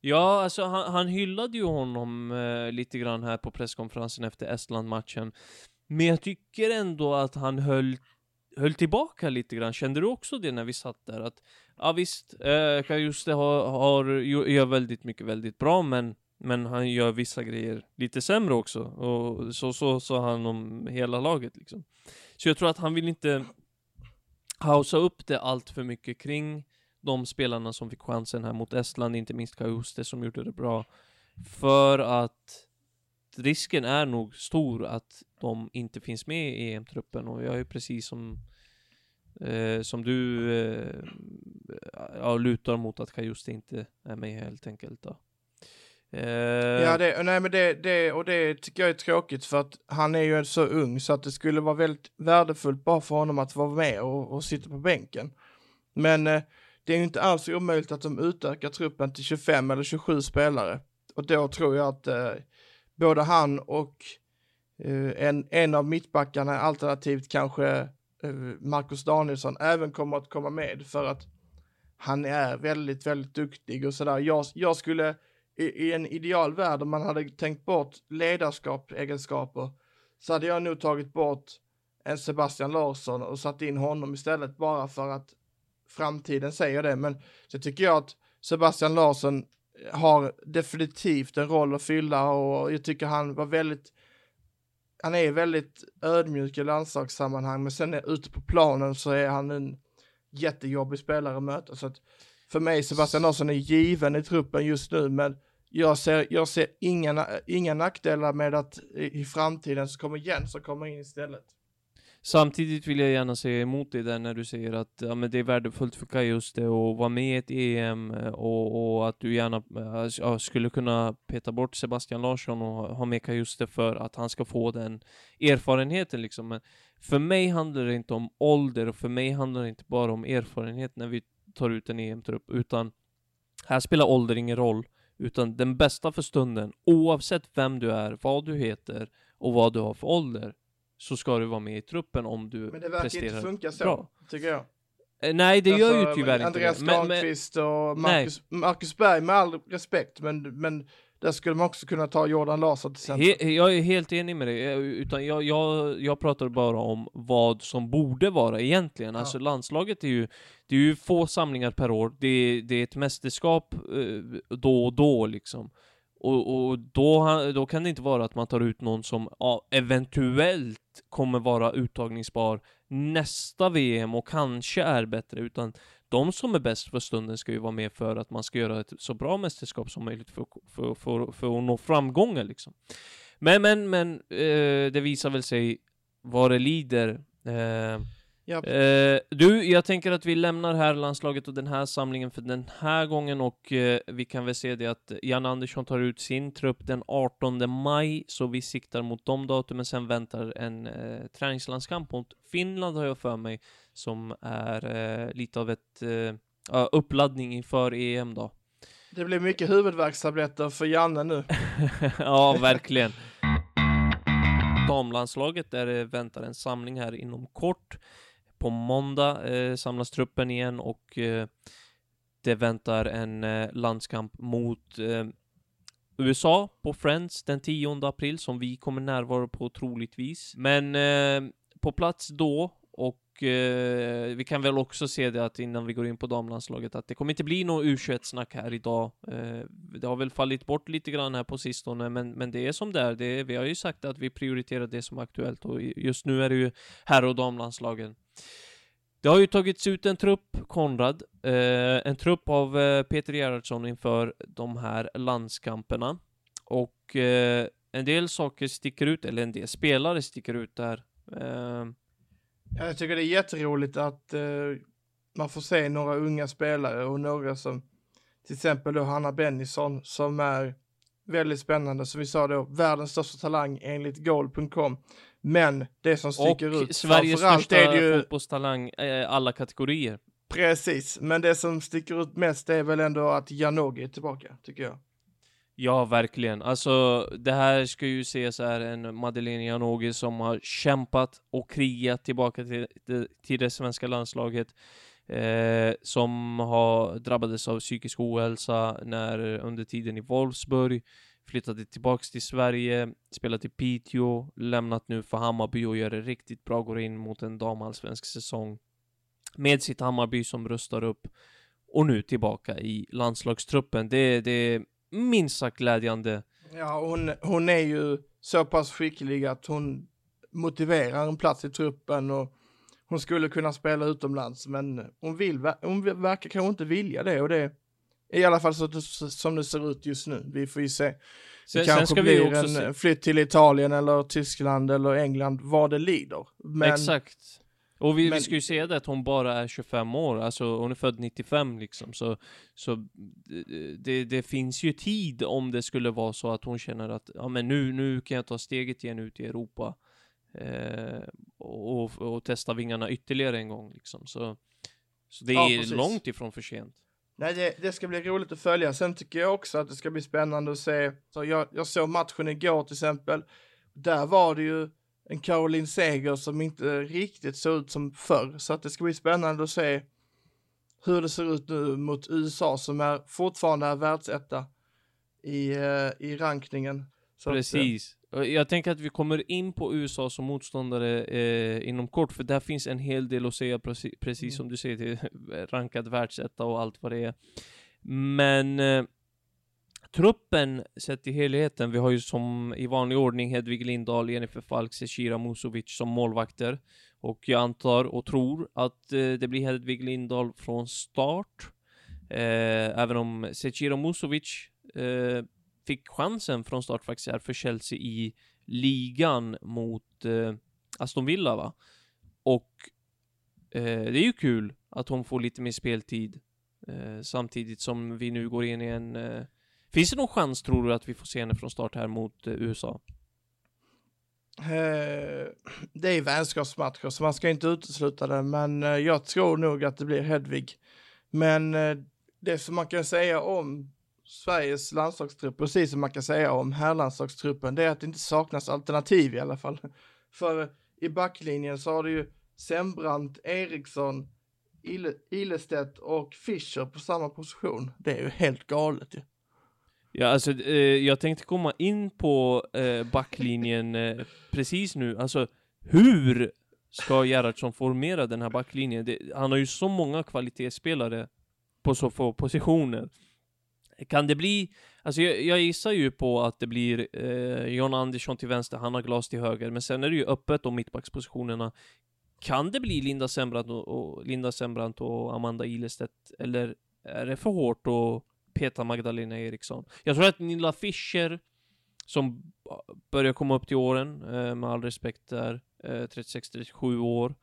Ja, alltså han, han hyllade ju honom eh, lite grann här på presskonferensen efter Estland-matchen. Men jag tycker ändå att han höll, höll tillbaka lite grann. Kände du också det när vi satt där? Att, ja visst, eh, Kajuste har, har, gör väldigt mycket väldigt bra, men, men han gör vissa grejer lite sämre också. Och så, så sa han om hela laget liksom. Så jag tror att han vill inte hausa upp det allt för mycket kring de spelarna som fick chansen här mot Estland, inte minst Kajuste som gjorde det bra. För att risken är nog stor att de inte finns med i EM-truppen och jag är precis som eh, som du eh, ja, lutar mot att Kajuste inte är med helt enkelt då. Eh, Ja, det, nej, men det, det, och det tycker jag är tråkigt för att han är ju så ung så att det skulle vara väldigt värdefullt bara för honom att vara med och, och sitta på bänken. Men eh, det är ju inte alls omöjligt att de utökar truppen till 25 eller 27 spelare. Och då tror jag att eh, både han och eh, en, en av mittbackarna, alternativt kanske eh, Marcus Danielsson, även kommer att komma med för att han är väldigt, väldigt duktig och sådär. Jag, jag skulle i, i en ideal värld om man hade tänkt bort ledarskapsegenskaper så hade jag nog tagit bort en Sebastian Larsson och satt in honom istället bara för att framtiden säger det. Men så tycker jag att Sebastian Larsson har definitivt en roll att fylla och jag tycker han var väldigt han är väldigt ödmjuk i landslagssammanhang men sen är, ute på planen så är han en jättejobbig spelare att möta. Så att för mig Sebastian Larsson är given i truppen just nu men jag ser, jag ser inga, inga nackdelar med att i, i framtiden så kommer Jens att komma in istället. Samtidigt vill jag gärna säga emot dig där när du säger att ja, men det är värdefullt för Kajuste att vara med i ett EM eh, och, och att du gärna eh, ja, skulle kunna peta bort Sebastian Larsson och ha- ha med Kajuste för att han ska få den erfarenheten liksom. Men för mig handlar det inte om ålder och för mig handlar det inte bara om erfarenhet när vi tar ut en EM-trupp utan här spelar ålder ingen roll utan den bästa för stunden oavsett vem du är, vad du heter och vad du har för ålder så ska du vara med i truppen om du Men det verkar presterar inte funka så, bra. tycker jag. Eh, Nej, det gör ju Alltså, tyvärr inte Andreas det. Men, Granqvist och Marcus, Marcus Berg med all respekt, men, men där skulle man också kunna ta Jordan Larsson till exempel. he, jag är helt enig med dig, eh, utan jag, jag, jag pratar bara om vad som borde vara egentligen. Ja. Alltså landslaget är ju, det är ju få samlingar per år, det, är- det är ett mästerskap eh, då och då liksom. Och, och då, då kan det inte vara att man tar ut någon som ja, eventuellt kommer vara uttagningsbar nästa VM och kanske är bättre, utan de som är bäst för stunden ska ju vara med för att man ska göra ett så bra mästerskap som möjligt för, för, för, för att nå framgångar liksom. Men, men, men, eh, det visar väl sig vad det lider. Eh, Ja, Eh, du, jag tänker att vi lämnar här landslaget och den här samlingen för den här gången och eh, vi kan väl se det att Jan Andersson tar ut sin trupp den 18 maj, så vi siktar mot de datumen. Sen väntar en eh, träningslandskamp mot Finland har jag för mig, som är eh, lite av ett eh, uppladdning inför EM då. det blir mycket huvudvärkstabletter för Janne nu. ja, verkligen. Damlandslaget, där det väntar en samling här inom kort. På måndag eh, samlas truppen igen och eh, det väntar en eh, landskamp mot eh, USA på Friends den 10 april som vi kommer närvara på troligtvis. Men eh, på plats då och eh, vi kan väl också se det att innan vi går in på damlandslaget att det kommer inte bli något U21-snack här idag. Eh, det har väl fallit bort lite grann här på sistone, men, men det är som det är. Det är. Vi har ju sagt att vi prioriterar det som är aktuellt och just nu är det ju herr och damlandslagen. Det har ju tagits ut en trupp, Konrad, eh, en trupp av eh, Peter Gerhardsson inför de här landskamperna. Och eh, en del saker sticker ut, eller en del spelare sticker ut där. Eh, jag tycker det är jätteroligt att eh, man får se några unga spelare och några som till exempel då Hanna Bennison som är väldigt spännande. Som vi sa då, världens största talang enligt goal.com. Men det som och sticker ut Sveriges framförallt största är ju fotbollstalang, eh, alla kategorier. precis. Men det som sticker ut mest är väl ändå att Janogy är tillbaka, tycker jag. Ja, verkligen. Alltså, det här ska ju ses är en Madeleine Janogy som har kämpat och krigat tillbaka till, till det svenska landslaget. Eh, som har drabbades av psykisk ohälsa när under tiden i Wolfsburg flyttade tillbaks till Sverige, spelat i Piteå, lämnat nu för Hammarby och gör det riktigt bra, går in mot en damallsvensk säsong med sitt Hammarby som rustar upp och nu tillbaka i landslagstruppen. Det, det är minst sagt glädjande. Ja, hon, hon är ju så pass skicklig att hon motiverar en plats i truppen och hon skulle kunna spela utomlands, men hon vill, hon verkar kanske inte vilja det och det är i alla fall så det, som det ser ut just nu. Vi får ju se. Det Sen, kanske sen ska blir vi också en se... flytt till Italien eller Tyskland eller England, vad det lider. Men Exakt. Och vi, men- vi ska ju säga det att hon bara är 25 år, alltså hon är född 95 liksom, så, så det, det finns ju tid om det skulle vara så att hon känner att, ja men nu, nu kan jag ta steget igen ut i Europa eh, och, och testa vingarna ytterligare en gång liksom, så, så det Ja, är precis. långt ifrån för sent. Nej, det, det ska bli roligt att följa. Sen tycker jag också att det ska bli spännande att se. Så jag, jag såg matchen igår till exempel. Där var det ju en Caroline Seger som inte riktigt såg ut som förr. Så att det ska bli spännande att se hur det ser ut nu mot USA som är fortfarande är världsetta i, eh, i rankningen. Så att, eh, Precis. Och Jag tänker att vi kommer in på USA som motståndare eh, inom kort, för där finns en hel del att säga, precis, precis Mm. som du säger, till rankad världsetta och allt vad det är. Men eh, truppen, sett i helheten, vi har ju som i vanlig ordning Hedvig Lindahl, Jennifer Falk, Zecira Musovic som målvakter. Och jag antar och tror att eh, det blir Hedvig Lindahl från start. Eh, även om Zecira Musovic eh, fick chansen från start faktiskt här för Chelsea i ligan mot eh, Aston Villa va? Och eh, det är ju kul att hon får lite mer speltid eh, samtidigt som vi nu går in i en... Eh, Finns det någon chans tror du att vi får se henne från start här mot eh, USA? Eh, det är vänskapsmatcher så man ska inte utesluta det, men eh, jag tror nog att det blir Hedvig. Men eh, det som man kan säga om Sveriges landslagstrupp, precis som man kan säga om herrlandslagstruppen, det är att det inte saknas alternativ i alla fall. För eh, i backlinjen så har du ju Sembrant, Eriksson, Ile, Ilestedt och Fischer på samma position. Det är ju helt galet ju. Ja, alltså, eh, jag tänkte komma in på eh, backlinjen eh, precis nu. Alltså, hur ska Gerhardsson formera den här backlinjen? Det, han har ju så många kvalitetsspelare på så få positioner. Kan det bli, alltså jag, jag gissar ju på att det blir eh, John Andersson till vänster, Hanna Glas till höger, men sen är det ju öppet om mittbackspositionerna. kan det bli Linda Sembrant och, och, Linda Sembrant och Amanda Ilestedt? Eller är det för hårt att peta Magdalena Eriksson? Jag tror att Nilla Fischer, som börjar komma upp till åren, eh, med all respekt där, eh, 36-37 år,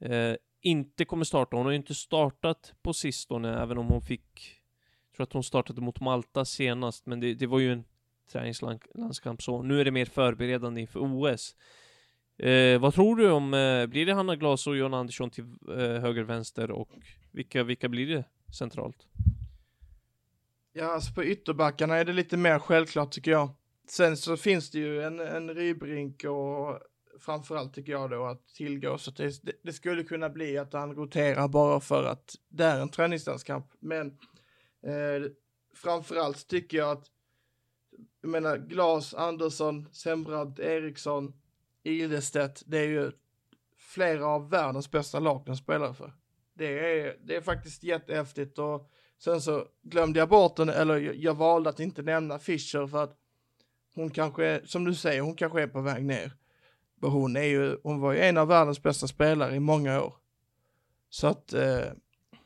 eh, inte kommer starta. Hon har ju inte startat på sistone, även om hon fick, jag tror att hon startade mot Malta senast, men det, det var ju en träningslandskamp så. Nu är det mer förberedande inför OS. Eh, vad tror du om, eh, blir det Hanna Glas och John Andersson till eh, höger, vänster och vilka, vilka blir det centralt? Ja, alltså på ytterbackarna är det lite mer självklart tycker jag. Sen så finns det ju en, en Rybrink och framförallt tycker jag då att tillgå så att det, det, skulle kunna bli att han roterar bara för att det är en träningslandskamp. Men eh, framförallt tycker jag att jag menar Glas, Andersson, Sembrant, Eriksson, Ilestedt, det är ju flera av världens bästa lag de spelar för. Det är, det är faktiskt jättehäftigt och sen så glömde jag bort den, eller jag valde att inte nämna Fischer för att hon kanske, är, som du säger, hon kanske är på väg ner. Men hon är ju, hon var ju en av världens bästa spelare i många år. Så att eh,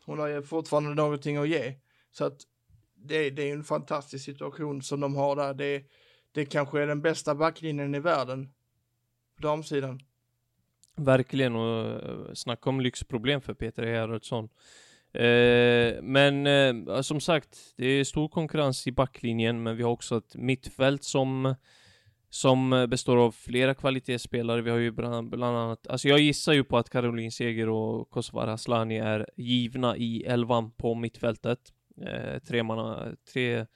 hon har ju fortfarande någonting att ge. Så att det, det är en fantastisk situation som de har där. Det, det kanske är den bästa backlinjen i världen på damsidan. Verkligen, och eh, snacka om lyxproblem för Peter Gerhardsson. Eh, men eh, som sagt, det är stor konkurrens i backlinjen, men vi har också ett mittfält som som består av flera kvalitetsspelare. Vi har ju bland, bland annat, alltså jag gissar ju på att Caroline Seger och Kosovare Aslani är givna i elvan på mittfältet. Eh, tre, manna, tre,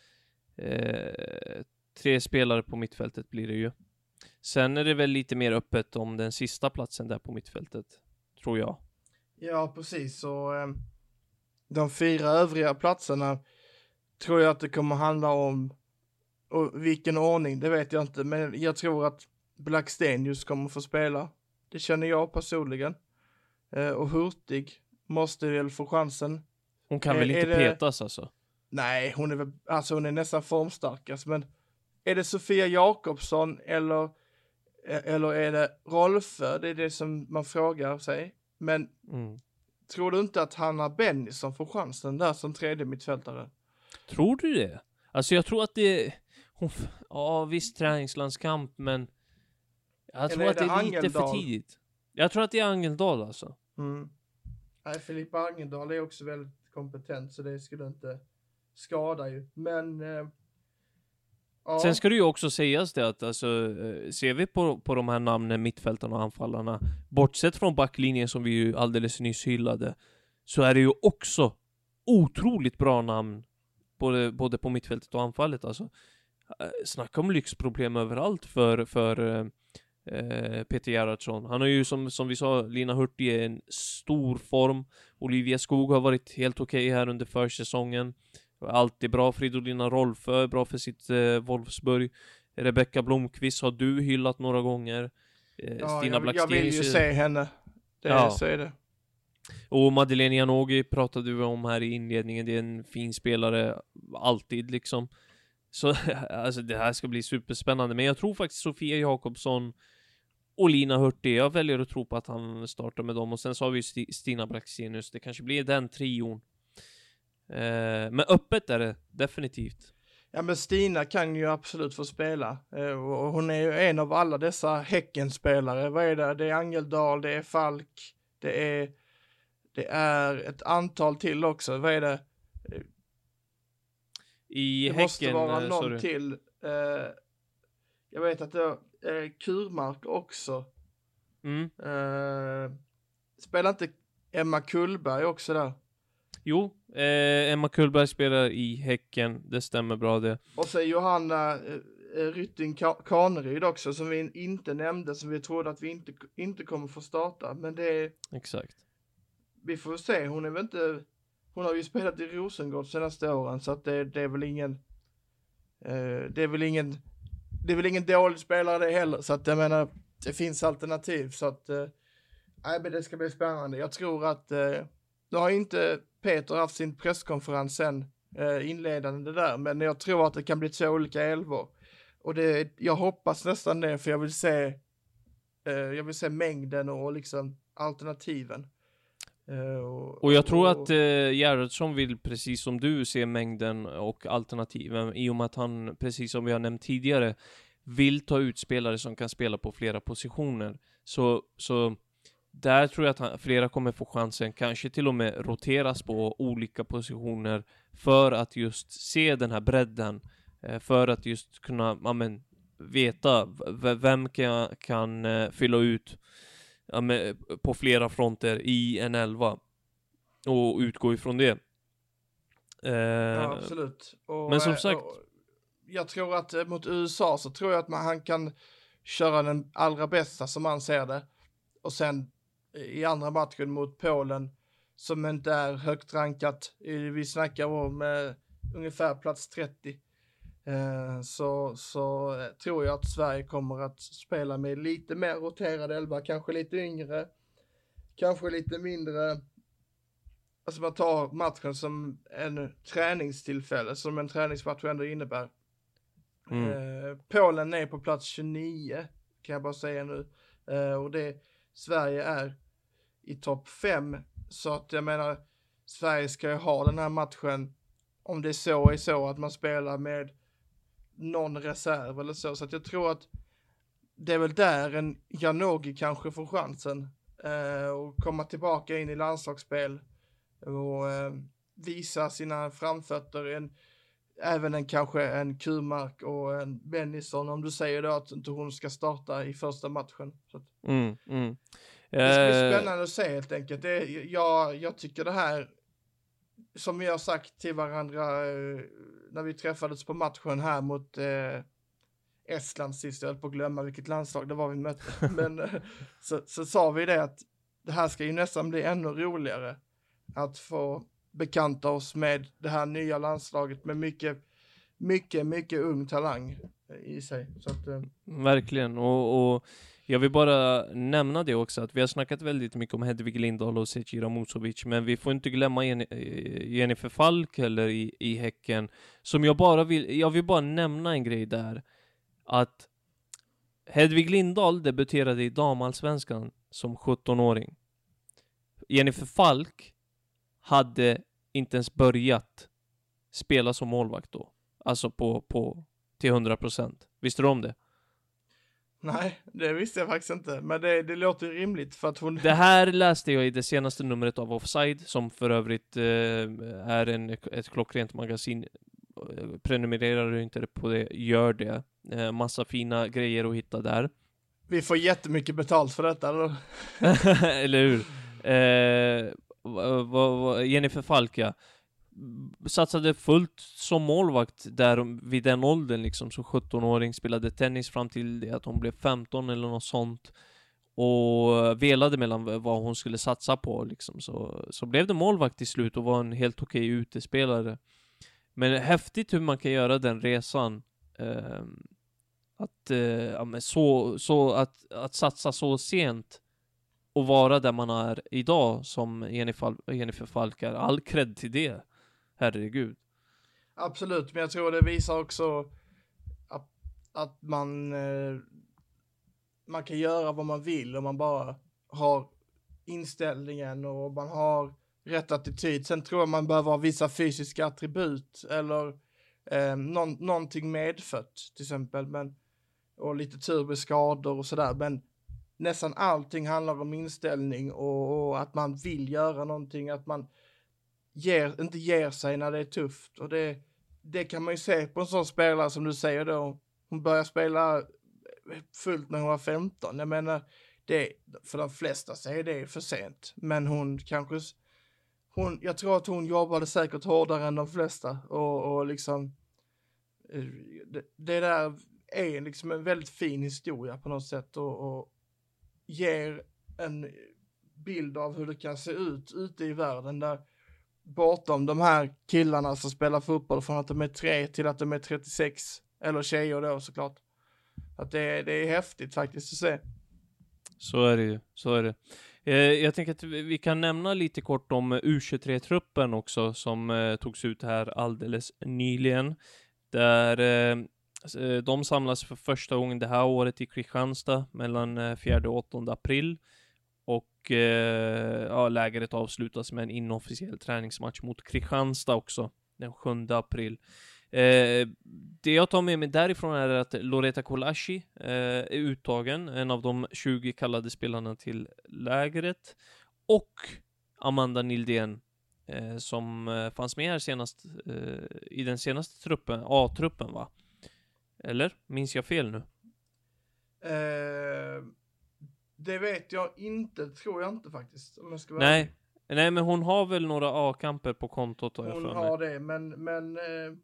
eh, tre spelare på mittfältet blir det ju. Sen är det väl lite mer öppet om den sista platsen där på mittfältet, tror jag. Ja, precis. Så eh, de fyra övriga platserna tror jag att det kommer handla om och vilken ordning, det vet jag inte, men jag tror att Blackstenius kommer få spela. Det känner jag personligen. Eh, och Hurtig måste väl få chansen. Hon kan är, väl inte det... petas alltså? Nej, hon är väl, alltså hon är nästan formstarkast, men är det Sofia Jakobsson eller, eller är det Rolfö? Det är det som man frågar sig. Men mm. Tror du inte att Hanna Bennison får chansen där som tredje mittfältare? Tror du det? Alltså jag tror att det, hon, ja visst träningslandskamp men jag tror att det är lite för tidigt. Jag tror att det är Angeldal alltså. Mm. Nej, Filippa Angeldal är också väldigt kompetent så det skulle inte skada ju. Men eh, Ja. Sen ska det ju också sägas det att alltså, eh, ser vi på, på de här namnen, mittfältarna och anfallarna, bortsett från backlinjen som vi ju alldeles nyss hyllade, så är det ju också otroligt bra namn, både, både på mittfältet och anfallet alltså. Eh, snacka om lyxproblem överallt för, för eh, eh, Peter Gerhardsson. Han har ju som, som vi sa, Lina Hurtig är en stor form. Olivia Skog har varit helt okej okay här under försäsongen. Alltid bra. Fridolina Rolfö är bra för sitt eh, Wolfsburg. Rebecka Blomqvist har du hyllat några gånger. Eh, ja, Stina jag, jag vill ju se henne. Det, ja. Så är det. Och Madeleine Janogy pratade vi om här i inledningen. Det är en fin spelare, alltid liksom. Så alltså det här ska bli superspännande. Men jag tror faktiskt Sofia Jakobsson och Lina Hurtig. Jag väljer att tro på att han startar med dem. Och sen så har vi Stina Braxenius. Det kanske blir den trion. Eh, men öppet är det definitivt. Ja men Stina kan ju absolut få spela. Eh, och hon är ju en av alla dessa Häckenspelare. Vad är det? Det är Angeldal, det är Falk, det är, det är ett antal till också. Vad är det? I det häcken, måste vara eh, någon sorry. till. Eh, jag vet att det är eh, Kurmark också. Mm. Eh, spelar inte Emma Kullberg också där? Jo, eh, Emma Kullberg spelar i Häcken, det stämmer bra det. Och så Johanna eh, eh Rytting Kaneryd också, som vi inte nämnde, som vi trodde att vi inte, inte kommer få starta. Men det är... Exakt. Vi får se, hon är väl inte hon har ju spelat i Rosengård senaste åren så att det, det är väl ingen, eh, det är väl ingen, det är väl ingen dålig spelare det heller så att jag menar, det finns alternativ så att, eh, nej men det ska bli spännande. Jag tror att, eh, nu har inte Peter haft sin presskonferens sen, eh, inledande där, men jag tror att det kan bli två olika elvor. Och det, jag hoppas nästan det, för jag vill se, eh, jag vill se mängden och liksom alternativen. Eh, och, Och jag tror att eh, Gerhardsson vill, precis som du, se mängden och alternativen i och med att han, precis som vi har nämnt tidigare, vill ta ut spelare som kan spela på flera positioner. Så, så där tror jag att han, flera kommer få chansen, kanske till och med roteras på olika positioner för att just se den här bredden, eh, för att just kunna, ja men, veta vem kan, kan eh, fylla ut ja, men, på flera fronter i en elva och utgå ifrån det. Eh, Ja, absolut. Och, men som sagt- Jag tror att mot USA så tror jag att man, han kan köra den allra bästa som man ser det. Och sen i andra matchen mot Polen som inte är högt rankat. Vi snackar om eh, ungefär plats 30. Eh, så, så eh, tror jag att Sverige kommer att spela med lite mer roterad elva, kanske lite yngre, kanske lite mindre Alltså man tar matchen som en träningstillfälle, som en träningsmatch ändå innebär. Mm. Eh, Polen är på plats 29, kan jag bara säga nu. Eh, och det, Sverige är i topp 5. Så att jag menar, Sverige ska ju ha den här matchen, om det är så är så, att man spelar med någon reserv eller så. Så att jag tror att det är väl där en Janogy kanske får chansen. Eh, och komma tillbaka in i landslagsspel och eh, visa sina framfötter. En, även en kanske en Kumark och en Bennison om du säger då att inte hon ska starta i första matchen. Så att, mm, mm det ska bli Eh, spännande att se helt enkelt. Det, jag, jag tycker det här, som vi har sagt till varandra eh, när vi träffades på matchen här mot eh, Estland sist, jag höll på att glömma vilket landslag det var vi mötte. Men eh, så, så sa vi det att det här ska ju nästan bli ännu roligare att få bekanta oss med det här nya landslaget med mycket, mycket, mycket ung talang i sig. Så att, eh, Verkligen, och, och jag vill bara nämna det också, att vi har snackat väldigt mycket om Hedvig Lindahl och Zecira Musovic, men vi får inte glömma Jen- eh, Jennifer Falk eller i, i Häcken, som jag bara vill, jag vill bara nämna en grej där, att Hedvig Lindahl debuterade i damallsvenskan som 17-åring. Jennifer Falk hade inte ens börjat spela som målvakt då, alltså på, på till 100%. Visste du om det? Nej, det visste jag faktiskt inte. Men det, det låter ju rimligt för att hon... Det här läste jag i det senaste numret av Offside, som för övrigt eh, är en, ett klockrent magasin. Eh, Prenumererar du inte på det, gör det. Eh, massa fina grejer att hitta där. Vi får jättemycket betalt för detta. Eller? Eller hur? Eh, Jennifer Falk, ja. Satsade fullt som målvakt där vid den åldern liksom, som 17-åring. Spelade tennis fram till det att hon blev 15 eller något sånt. Och velade mellan vad hon skulle satsa på liksom. Så, så blev det målvakt till slut och var en helt okej utespelare. Men häftigt hur man kan göra den resan. Eh, att, eh, ja, men så, så att, att satsa så sent och vara där man är idag som Jennifer, Jennifer Falk är. All cred till det. Herregud. Absolut, men jag tror det visar också att, att man, eh, man kan göra vad man vill om man bara har inställningen och man har rätt attityd. Sen tror jag man behöver ha vissa fysiska attribut eller eh, någon, någonting medfött till exempel. Men, och lite tur med skador och sådär. Men nästan allting handlar om inställning och, och att man vill göra någonting, att man ger, inte ger sig när det är tufft. Och det, det kan man ju se på en sån spelare som du säger då. Hon börjar spela eh, fullt när hon var 15. Jag menar, det, för de flesta så är det för sent. Men hon kanske, hon, jag tror att hon jobbade säkert hårdare än de flesta. Och, och liksom, eh, det, det där är liksom en väldigt fin historia på något sätt. Och, och ger en bild av hur det kan se ut ute i världen där bortom de här killarna som spelar fotboll från att de är tre till att de är 36, eller tjejer då såklart. Att det, är- det är häftigt faktiskt att se. Så är det ju. Så är det. Eh, jag tänker att vi kan nämna lite kort om U23-truppen också som eh, togs ut här alldeles nyligen. Där eh, eh, de samlas för första gången det här året i Kristianstad mellan eh, 4 och 8 april. Och eh, ja, lägret avslutas med en inofficiell träningsmatch mot Kristianstad också, den 7 april. Eh, det jag tar med mig därifrån är att Loreta Kolashi eh, är uttagen, en av de 20 kallade spelarna till lägret. Och Amanda Nildén, eh, som eh, fanns med här senast, eh, i den senaste truppen, A-truppen va? Eller? Minns jag fel nu? Eh, det vet jag inte, tror jag inte faktiskt. Om jag ska vara Nej, nej men hon har väl några A-kamper på kontot har jag Hon för mig. har det, men, men eh,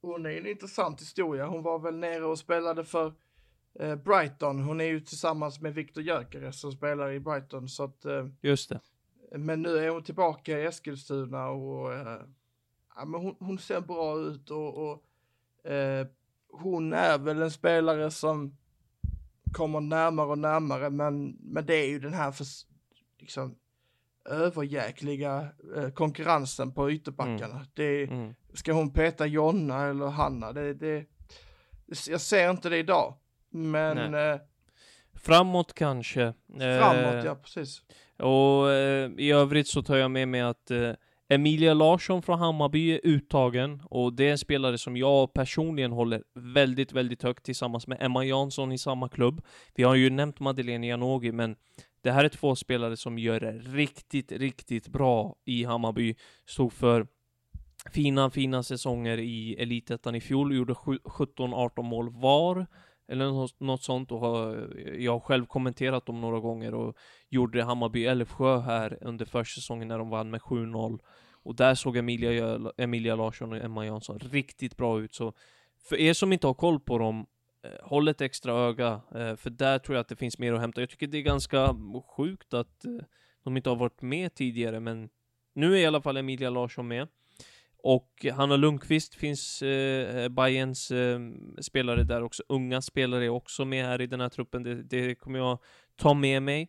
hon är en intressant historia. Hon var väl nere och spelade för eh, Brighton. Hon är ju tillsammans med Viktor Gyökeres som spelar i Brighton. Så att, eh, Just det. men nu är hon tillbaka i Eskilstuna och eh, ja, men hon, hon ser bra ut och, och eh, hon är väl en spelare som kommer närmare och närmare, men, men det är ju den här för, liksom, överjäkliga eh, konkurrensen på ytterbackarna. Det, Mm. ska hon peta Jonna eller Hanna? Det, det, jag ser inte det idag. Men eh, Framåt kanske. framåt, Eh, ja precis. Och eh, i övrigt så tar jag med mig att eh, Emilia Larsson från Hammarby är uttagen och det är en spelare som jag personligen håller väldigt, väldigt högt tillsammans med Emma Jansson i samma klubb. Vi har ju nämnt Madeleine Janogy, men det här är två spelare som gör det riktigt, riktigt bra i Hammarby. Stod för fina, fina säsonger i Elitettan i fjol, gjorde 17-18 mål var, eller något, sånt, och har, jag har själv kommenterat dem några gånger och gjorde Hammarby-Älvsjö här under försäsongen när de vann med 7-0. Och där såg Emilia, Emilia Larsson och Emma Jansson riktigt bra ut, så för er som inte har koll på dem, eh, håll ett extra öga, eh, för där tror jag att det finns mer att hämta. Jag tycker det är ganska sjukt att eh, de inte har varit med tidigare, men nu är i alla fall Emilia Larsson med. Och Hanna Lundqvist finns, eh, Bayerns eh, spelare där också. Unga spelare är också med här i den här truppen. Det, det kommer jag ta med mig.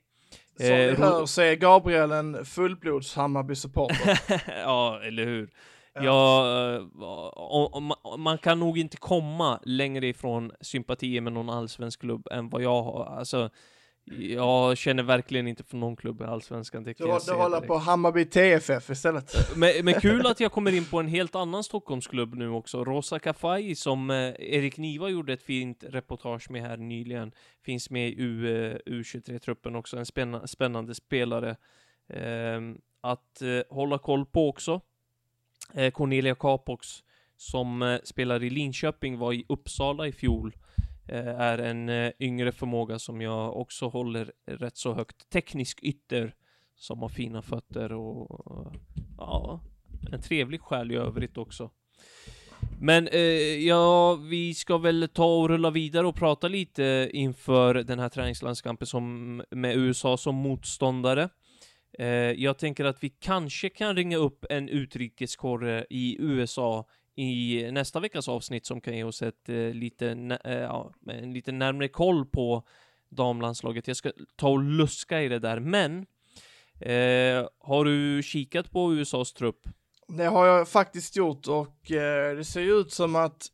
Som Eh, ni hör så är Gabriel en fullblods Hammarby-supporter. ja, eller hur? Ja. Ja, och, och, man, man kan nog inte komma längre ifrån sympatier med någon allsvensk klubb än vad jag har. Alltså, jag känner verkligen inte för någon klubb i allsvenskan. Det Du, du håller på Hammarby TFF istället. Men, men kul att jag kommer in på en helt annan Stockholmsklubb nu också. Rosa Kafaji som eh, Erik Niva gjorde ett fint reportage med här nyligen. Finns med i U, eh, U23-truppen också. En spänna, spännande spelare ehm, att eh, hålla koll på också. Eh, Cornelia Capox som eh, spelar i Linköping var i Uppsala i fjol. Eh, är en eh, yngre förmåga som jag också håller rätt så högt. Teknisk ytter som har fina fötter och ja, en trevlig själ i övrigt också. Men eh, ja, vi ska väl ta och rulla vidare och prata lite inför den här träningslandskampen som, med USA som motståndare. Eh, jag tänker att vi kanske kan ringa upp en utrikeskorre i USA i nästa veckas avsnitt som kan ge oss ett eh, lite, eh, ja, en lite närmare koll på damlandslaget. Jag ska ta och luska i det där, men Eh, har du kikat på USAs trupp? Det har jag faktiskt gjort och eh, det ser ut som att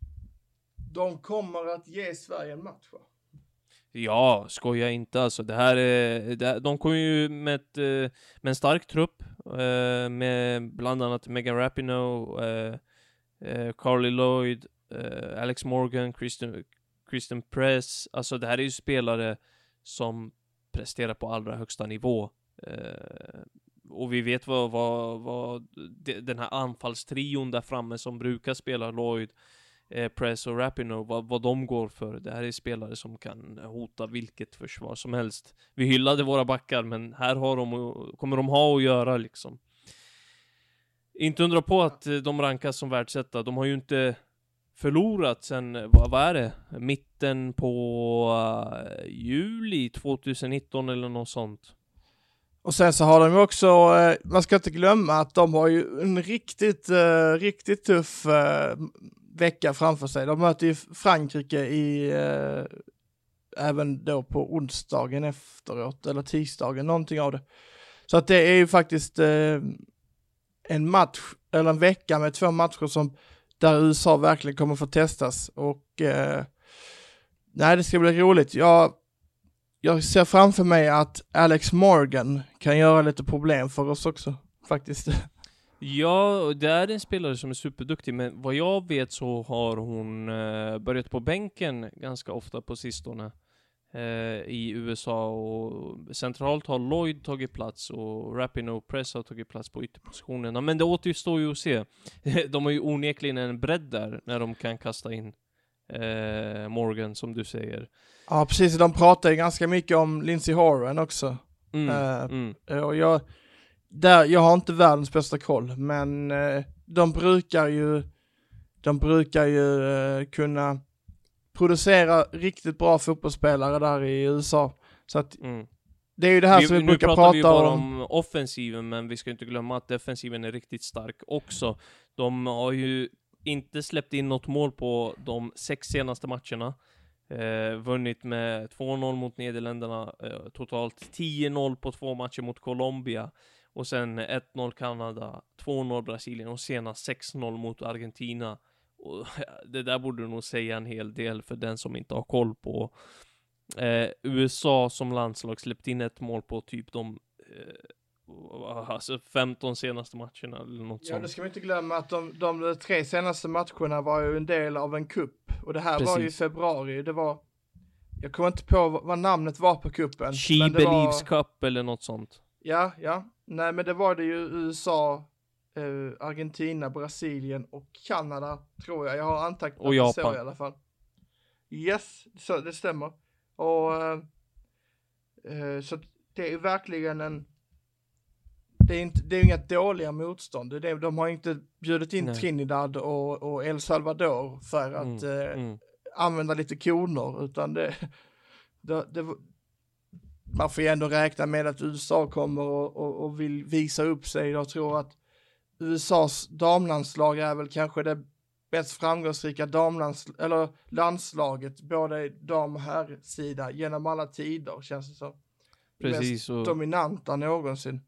de kommer att ge Sverige en match va? Ja, skoja inte alltså. Det här är, det, här- de kommer ju med, ett, eh, med en stark trupp, eh, med bland annat Megan Rapinoe, eh, Carly Lloyd, eh, Alex Morgan, Kristen, Kristen Press. Alltså det här är ju spelare som presterar på allra högsta nivå. Eh, och vi vet vad, vad, vad de, den här anfallstrion där framme som brukar spela Lloyd, eh, Press och Rapinoe, vad, vad de går för. Det här är spelare som kan hota vilket försvar som helst. Vi hyllade våra backar, men här har de, kommer de ha att göra liksom. Inte undra på att eh, de rankas som världsetta. De har ju inte förlorat sen, eh, vad, vad är det? Mitten på uh, juli 2019 eller något sånt. Och sen så har de ju också, eh, man ska inte glömma att de har ju en riktigt, eh, riktigt tuff eh, vecka framför sig. De möter ju Frankrike i, även då på onsdagen efteråt, eller tisdagen, någonting av det. Så att det är ju faktiskt en match, eller en vecka med två matcher som, där USA verkligen kommer få testas. Och eh, nej, det ska bli roligt. Jag, jag ser framför mig att Alex Morgan kan göra lite problem för oss också, faktiskt. Ja, det är en spelare som är superduktig, men vad jag vet så har hon eh, börjat på bänken ganska ofta på sistone. Eh, I USA och centralt har Lloyd tagit plats och Rapinoe Press har tagit plats på ytterpositionerna. Men det återstår ju att se. de har ju onekligen en bredd där när de kan kasta in eh, Morgan, som du säger. Ja, precis. De pratar ju ganska mycket om Lindsey Horan också. Mm, Eh, mm. Och jag, där, jag har inte världens bästa koll, men eh, de brukar ju, de brukar ju eh, kunna producera riktigt bra fotbollsspelare där i USA. Så att Mm. det är ju det här som vi nu brukar pratar prata vi ju bara om. om offensiven, men vi ska inte glömma att defensiven är riktigt stark också. De har ju inte släppt in något mål på de sex senaste matcherna. Eh, vunnit med 2-0 mot Nederländerna, eh, totalt 10-0 på två matcher mot Colombia. Och sen 1-0 Kanada, 2-0 Brasilien och senast 6-0 mot Argentina. Och det där borde nog säga en hel del för den som inte har koll på eh, USA som landslag släppt in ett mål på typ de eh, alltså 15 senaste matcherna eller något Ja, det sånt. ska vi inte glömma att de, de tre senaste matcherna var ju en del av en kupp. Och det här var ju i Precis. februari, det var, jag kommer inte på vad, namnet var på kuppen. She det var- Believes Cup eller något sånt. Ja, ja. Nej, men det var det ju USA, eh, Argentina, Brasilien och Kanada, tror jag. Jag har antecknat Och det så Japan. i alla fall. Yes, så det stämmer. Och eh, eh, så det är verkligen en det är, inte, det är inga dåliga motstånd. Det är, de har inte bjudit in Nej. Trinidad och, och El Salvador för att Mm, eh, mm. använda lite koner, utan det, det, det man får ju ändå räkna med att USA kommer och, och, och vill visa upp sig. Jag tror att USAs damlandslag är väl kanske det mest framgångsrika damlands, eller landslaget, både dam och herrsida, genom alla tider känns det som. Precis. Mest Och, dominanta någonsin.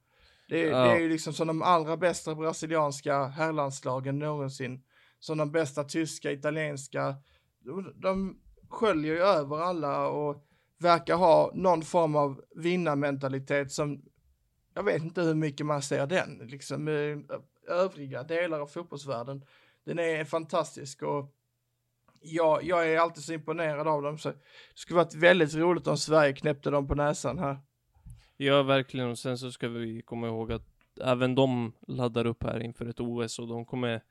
Det, är- Ja. det är ju liksom som de allra bästa brasilianska herrlandslagen någonsin. Som de bästa tyska, italienska. De, de sköljer ju över alla och verkar ha någon form av vinnarmentalitet som jag vet inte hur mycket man ser den, liksom i övriga delar av fotbollsvärlden. Den är fantastisk och jag, jag är alltid så imponerad av dem så det skulle varit väldigt roligt om Sverige knäppte dem på näsan här. ja, verkligen. Och sen så ska vi komma ihåg att även de laddar upp här inför ett OS och de kommer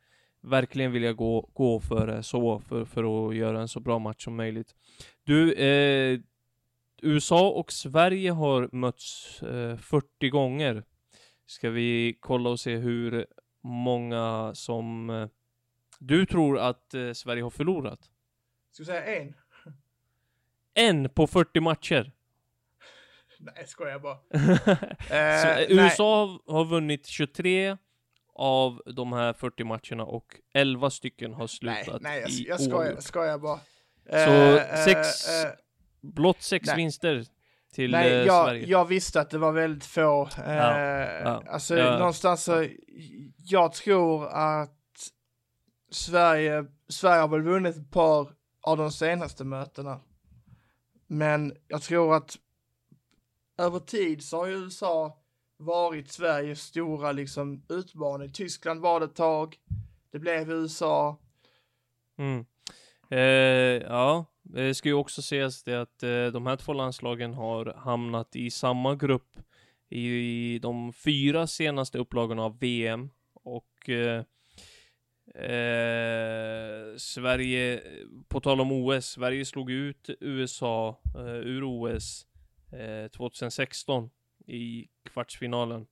verkligen vilja gå, gå för det så, för, för att göra en så bra match som möjligt. Du, eh, USA och Sverige har mötts eh, 40 gånger. Ska vi kolla och se hur många som eh, du tror att eh, Sverige har förlorat? Ska vi säga en? En på 40 matcher. Nej, skojar bara. Eh, eh, USA har- har vunnit 23 av de här 40 matcherna och 11 stycken har nej, slutat nej, jag, i jag skojar, skojar bara. Så sex- Blott sex Nej. vinster till nej, eh, jag, Sverige. jag visste att det var väldigt få. Eh, ja. Alltså Ja. någonstans så, jag tror att Sverige, Sverige har väl vunnit ett par av de senaste mötena. Men jag tror att över tid så har ju USA varit Sveriges stora liksom utmaning. Tyskland var det ett tag, det blev USA. Mm. Eh, ja, Eh, det ska ju också sägas det att eh, de här två landslagen har hamnat i samma grupp i, de fyra senaste upplagorna av VM och eh, eh, Sverige, på tal om OS, Sverige slog ut USA eh, ur OS eh, 2016 i kvartsfinalen.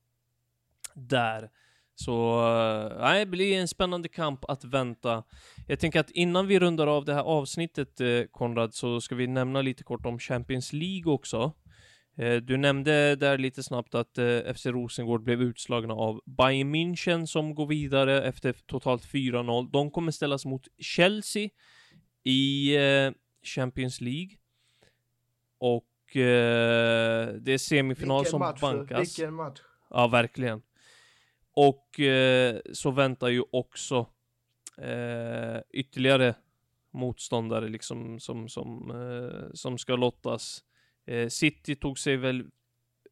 Där. Så, eh, nej, det blir en spännande kamp att vänta. Jag tänker att innan vi rundar av det här avsnittet, eh, Konrad, så ska vi nämna lite kort om Champions League också. Eh, du nämnde där lite snabbt att FC Rosengård blev utslagna av Bayern München som går vidare efter totalt 4-0. De kommer ställas mot Chelsea i Champions League. Och det är semifinal Vilken som match, bankas. vilken match. Ja, verkligen. Och eh, så väntar ju också eh, ytterligare motståndare liksom som, som, eh, som ska lottas Eh, City tog sig väl,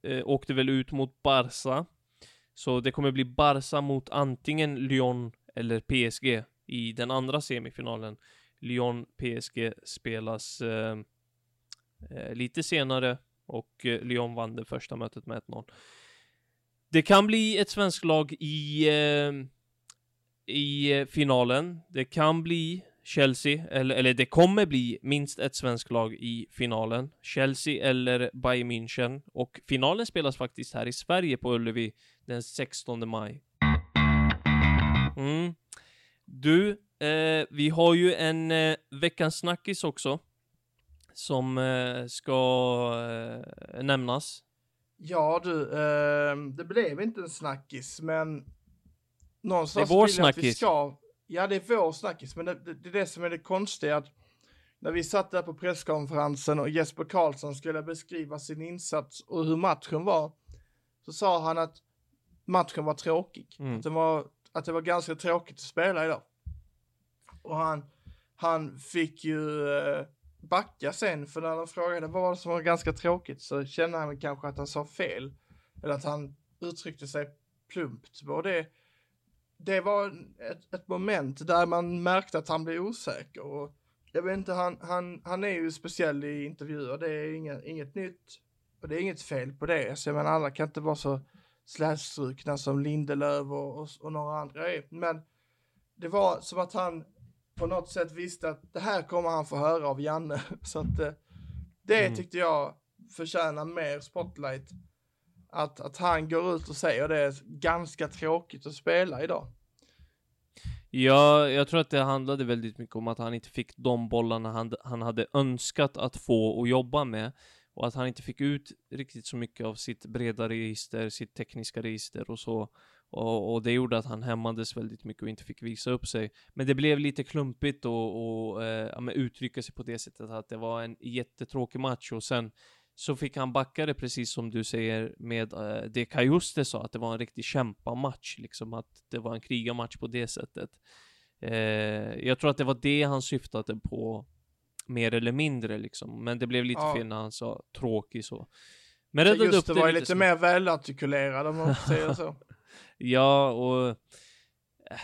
eh, åkte väl ut mot Barca. Så det kommer bli Barca mot antingen Lyon eller PSG i den andra semifinalen. Lyon-PSG spelas eh, eh, lite senare och eh, Lyon vann det första mötet med 1-0. Det kan bli ett svenskt lag i, eh, i eh, finalen. Det kan bli Chelsea, eller, eller det kommer bli minst ett svenskt lag i finalen. Chelsea eller Bayern München. Och finalen spelas faktiskt här i Sverige på Ullevi den 16 maj. Mm. Du, eh, vi har ju en eh, veckans snackis också. Som eh, ska eh, nämnas. Ja du, eh, det blev inte en snackis, men någonstans Det är vår vill jag att vi snackis. ska... Ja, det är vår snackis, men det, det, det är det som är det konstiga. Att när vi satt där på presskonferensen och Jesper Karlsson skulle beskriva sin insats och hur matchen var, så sa han att matchen var tråkig. Mm. Att, det var, att det var ganska tråkigt att spela idag. Och han, han fick ju eh, backa sen, för när de frågade vad var det som var ganska tråkigt så kände han kanske att han sa fel. Eller att han uttryckte sig plumpt. Och det, det var ett, ett moment där man märkte att han blev osäker. Och jag vet inte, han, han, han är ju speciell i intervjuer, det är inget, inget nytt. Och det är inget fel på det. Så jag menar, alla kan inte vara så slätstrukna som Lindelöf och, och, och några andra är. Men det var som att han på något sätt visste att det här kommer han få höra av Janne. Så att eh, det Mm. tyckte jag förtjänar mer spotlight. Att, att han går ut och säger det är ganska tråkigt att spela idag. Ja, jag tror att det handlade väldigt mycket om att han inte fick de bollarna han, han hade önskat att få och jobba med. Och att han inte fick ut riktigt så mycket av sitt breda register, sitt tekniska register och så. Och, och det gjorde att han hämmades väldigt mycket och inte fick visa upp sig. Men det blev lite klumpigt och, och eh, ja, uttrycka sig på det sättet att det var en jättetråkig match och sen så fick han backa det precis som du säger med eh, det Kajuste sa, att det var en riktig kämpamatch, liksom att det var en krigarmatch på det sättet. Eh, jag tror att det var det han syftade på mer eller mindre liksom, men det blev lite Ja. fel när han sa tråkig så. Men räddade Just upp det det var lite lite mer välartikulerad om man säga så. Ja, och äh,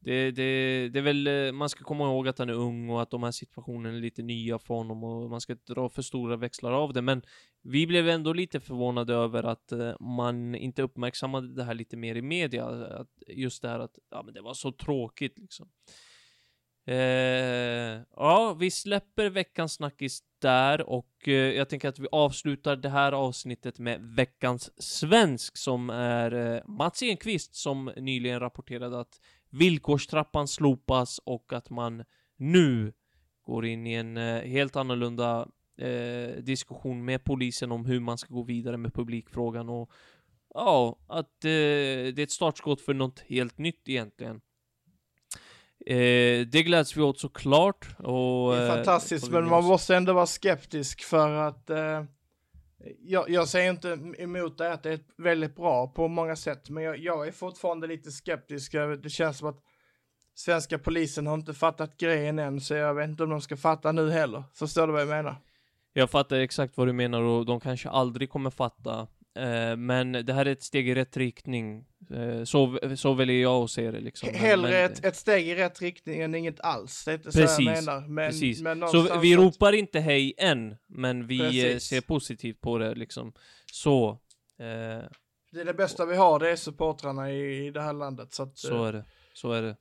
det, det, det är väl, eh, man ska komma ihåg att han är ung och att de här situationerna är lite nya för honom och man ska inte dra för stora växlar av det, men vi blev ändå lite förvånade över att eh, man inte uppmärksammade det här lite mer i media, att just det här att, ja men det var så tråkigt liksom. Eh, ja, vi släpper veckans snackis där och eh, jag tänker att vi avslutar det här avsnittet med veckans svensk som är eh, Mats Enqvist som nyligen rapporterade att villkorstrappan slopas och att man nu går in i en eh, helt annorlunda eh, diskussion med polisen om hur man ska gå vidare med publikfrågan och ja, att eh, det är ett startskott för något helt nytt egentligen. Eh, det gläds vi åt såklart. Och, Det är eh, fantastiskt, vi men man måste ändå vara skeptisk för att eh, jag, jag säger inte emot det att det är väldigt bra på många sätt, men jag, jag är fortfarande lite skeptisk. Det känns som att svenska polisen har inte fattat grejen än, så jag vet inte om de ska fatta nu heller. Förstår du vad jag menar? Jag fattar exakt vad du menar och de kanske aldrig kommer fatta. Eh, men det här är ett steg i rätt riktning. Eh, så, så väljer jag att se det liksom. Hellre men, ett, ett steg i rätt riktning än inget alls. Det är inte så Precis, jag menar. Men, Precis. men så vi ropar inte hej än, men vi eh, Precis. ser positivt på det liksom. Så. Eh, Det är det bästa vi har, det är supportrarna i, i det här landet. Så, att, Så är det. Så är det.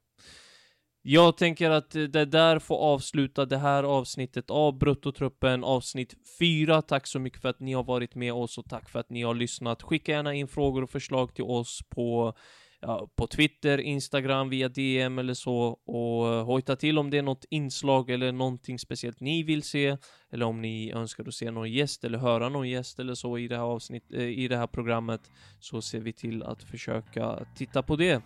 Jag tänker att det där får avsluta det här avsnittet av Bruttotruppen, avsnitt 4. Tack så mycket för att ni har varit med oss och tack för att ni har lyssnat. Skicka gärna in frågor och förslag till oss på, ja, på Twitter, Instagram, via DM eller så och eh, hojta till om det är något inslag eller någonting speciellt ni vill se eller om ni önskar att se någon gäst eller höra någon gäst eller så i det här avsnitt, eh, i det här programmet så ser vi till att försöka titta på det.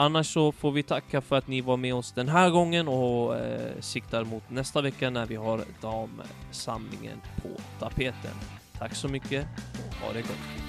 Annars så får vi tacka för att ni var med oss den här gången och eh, siktar mot nästa vecka när vi har damsamlingen på tapeten. Tack så mycket och ha det gott.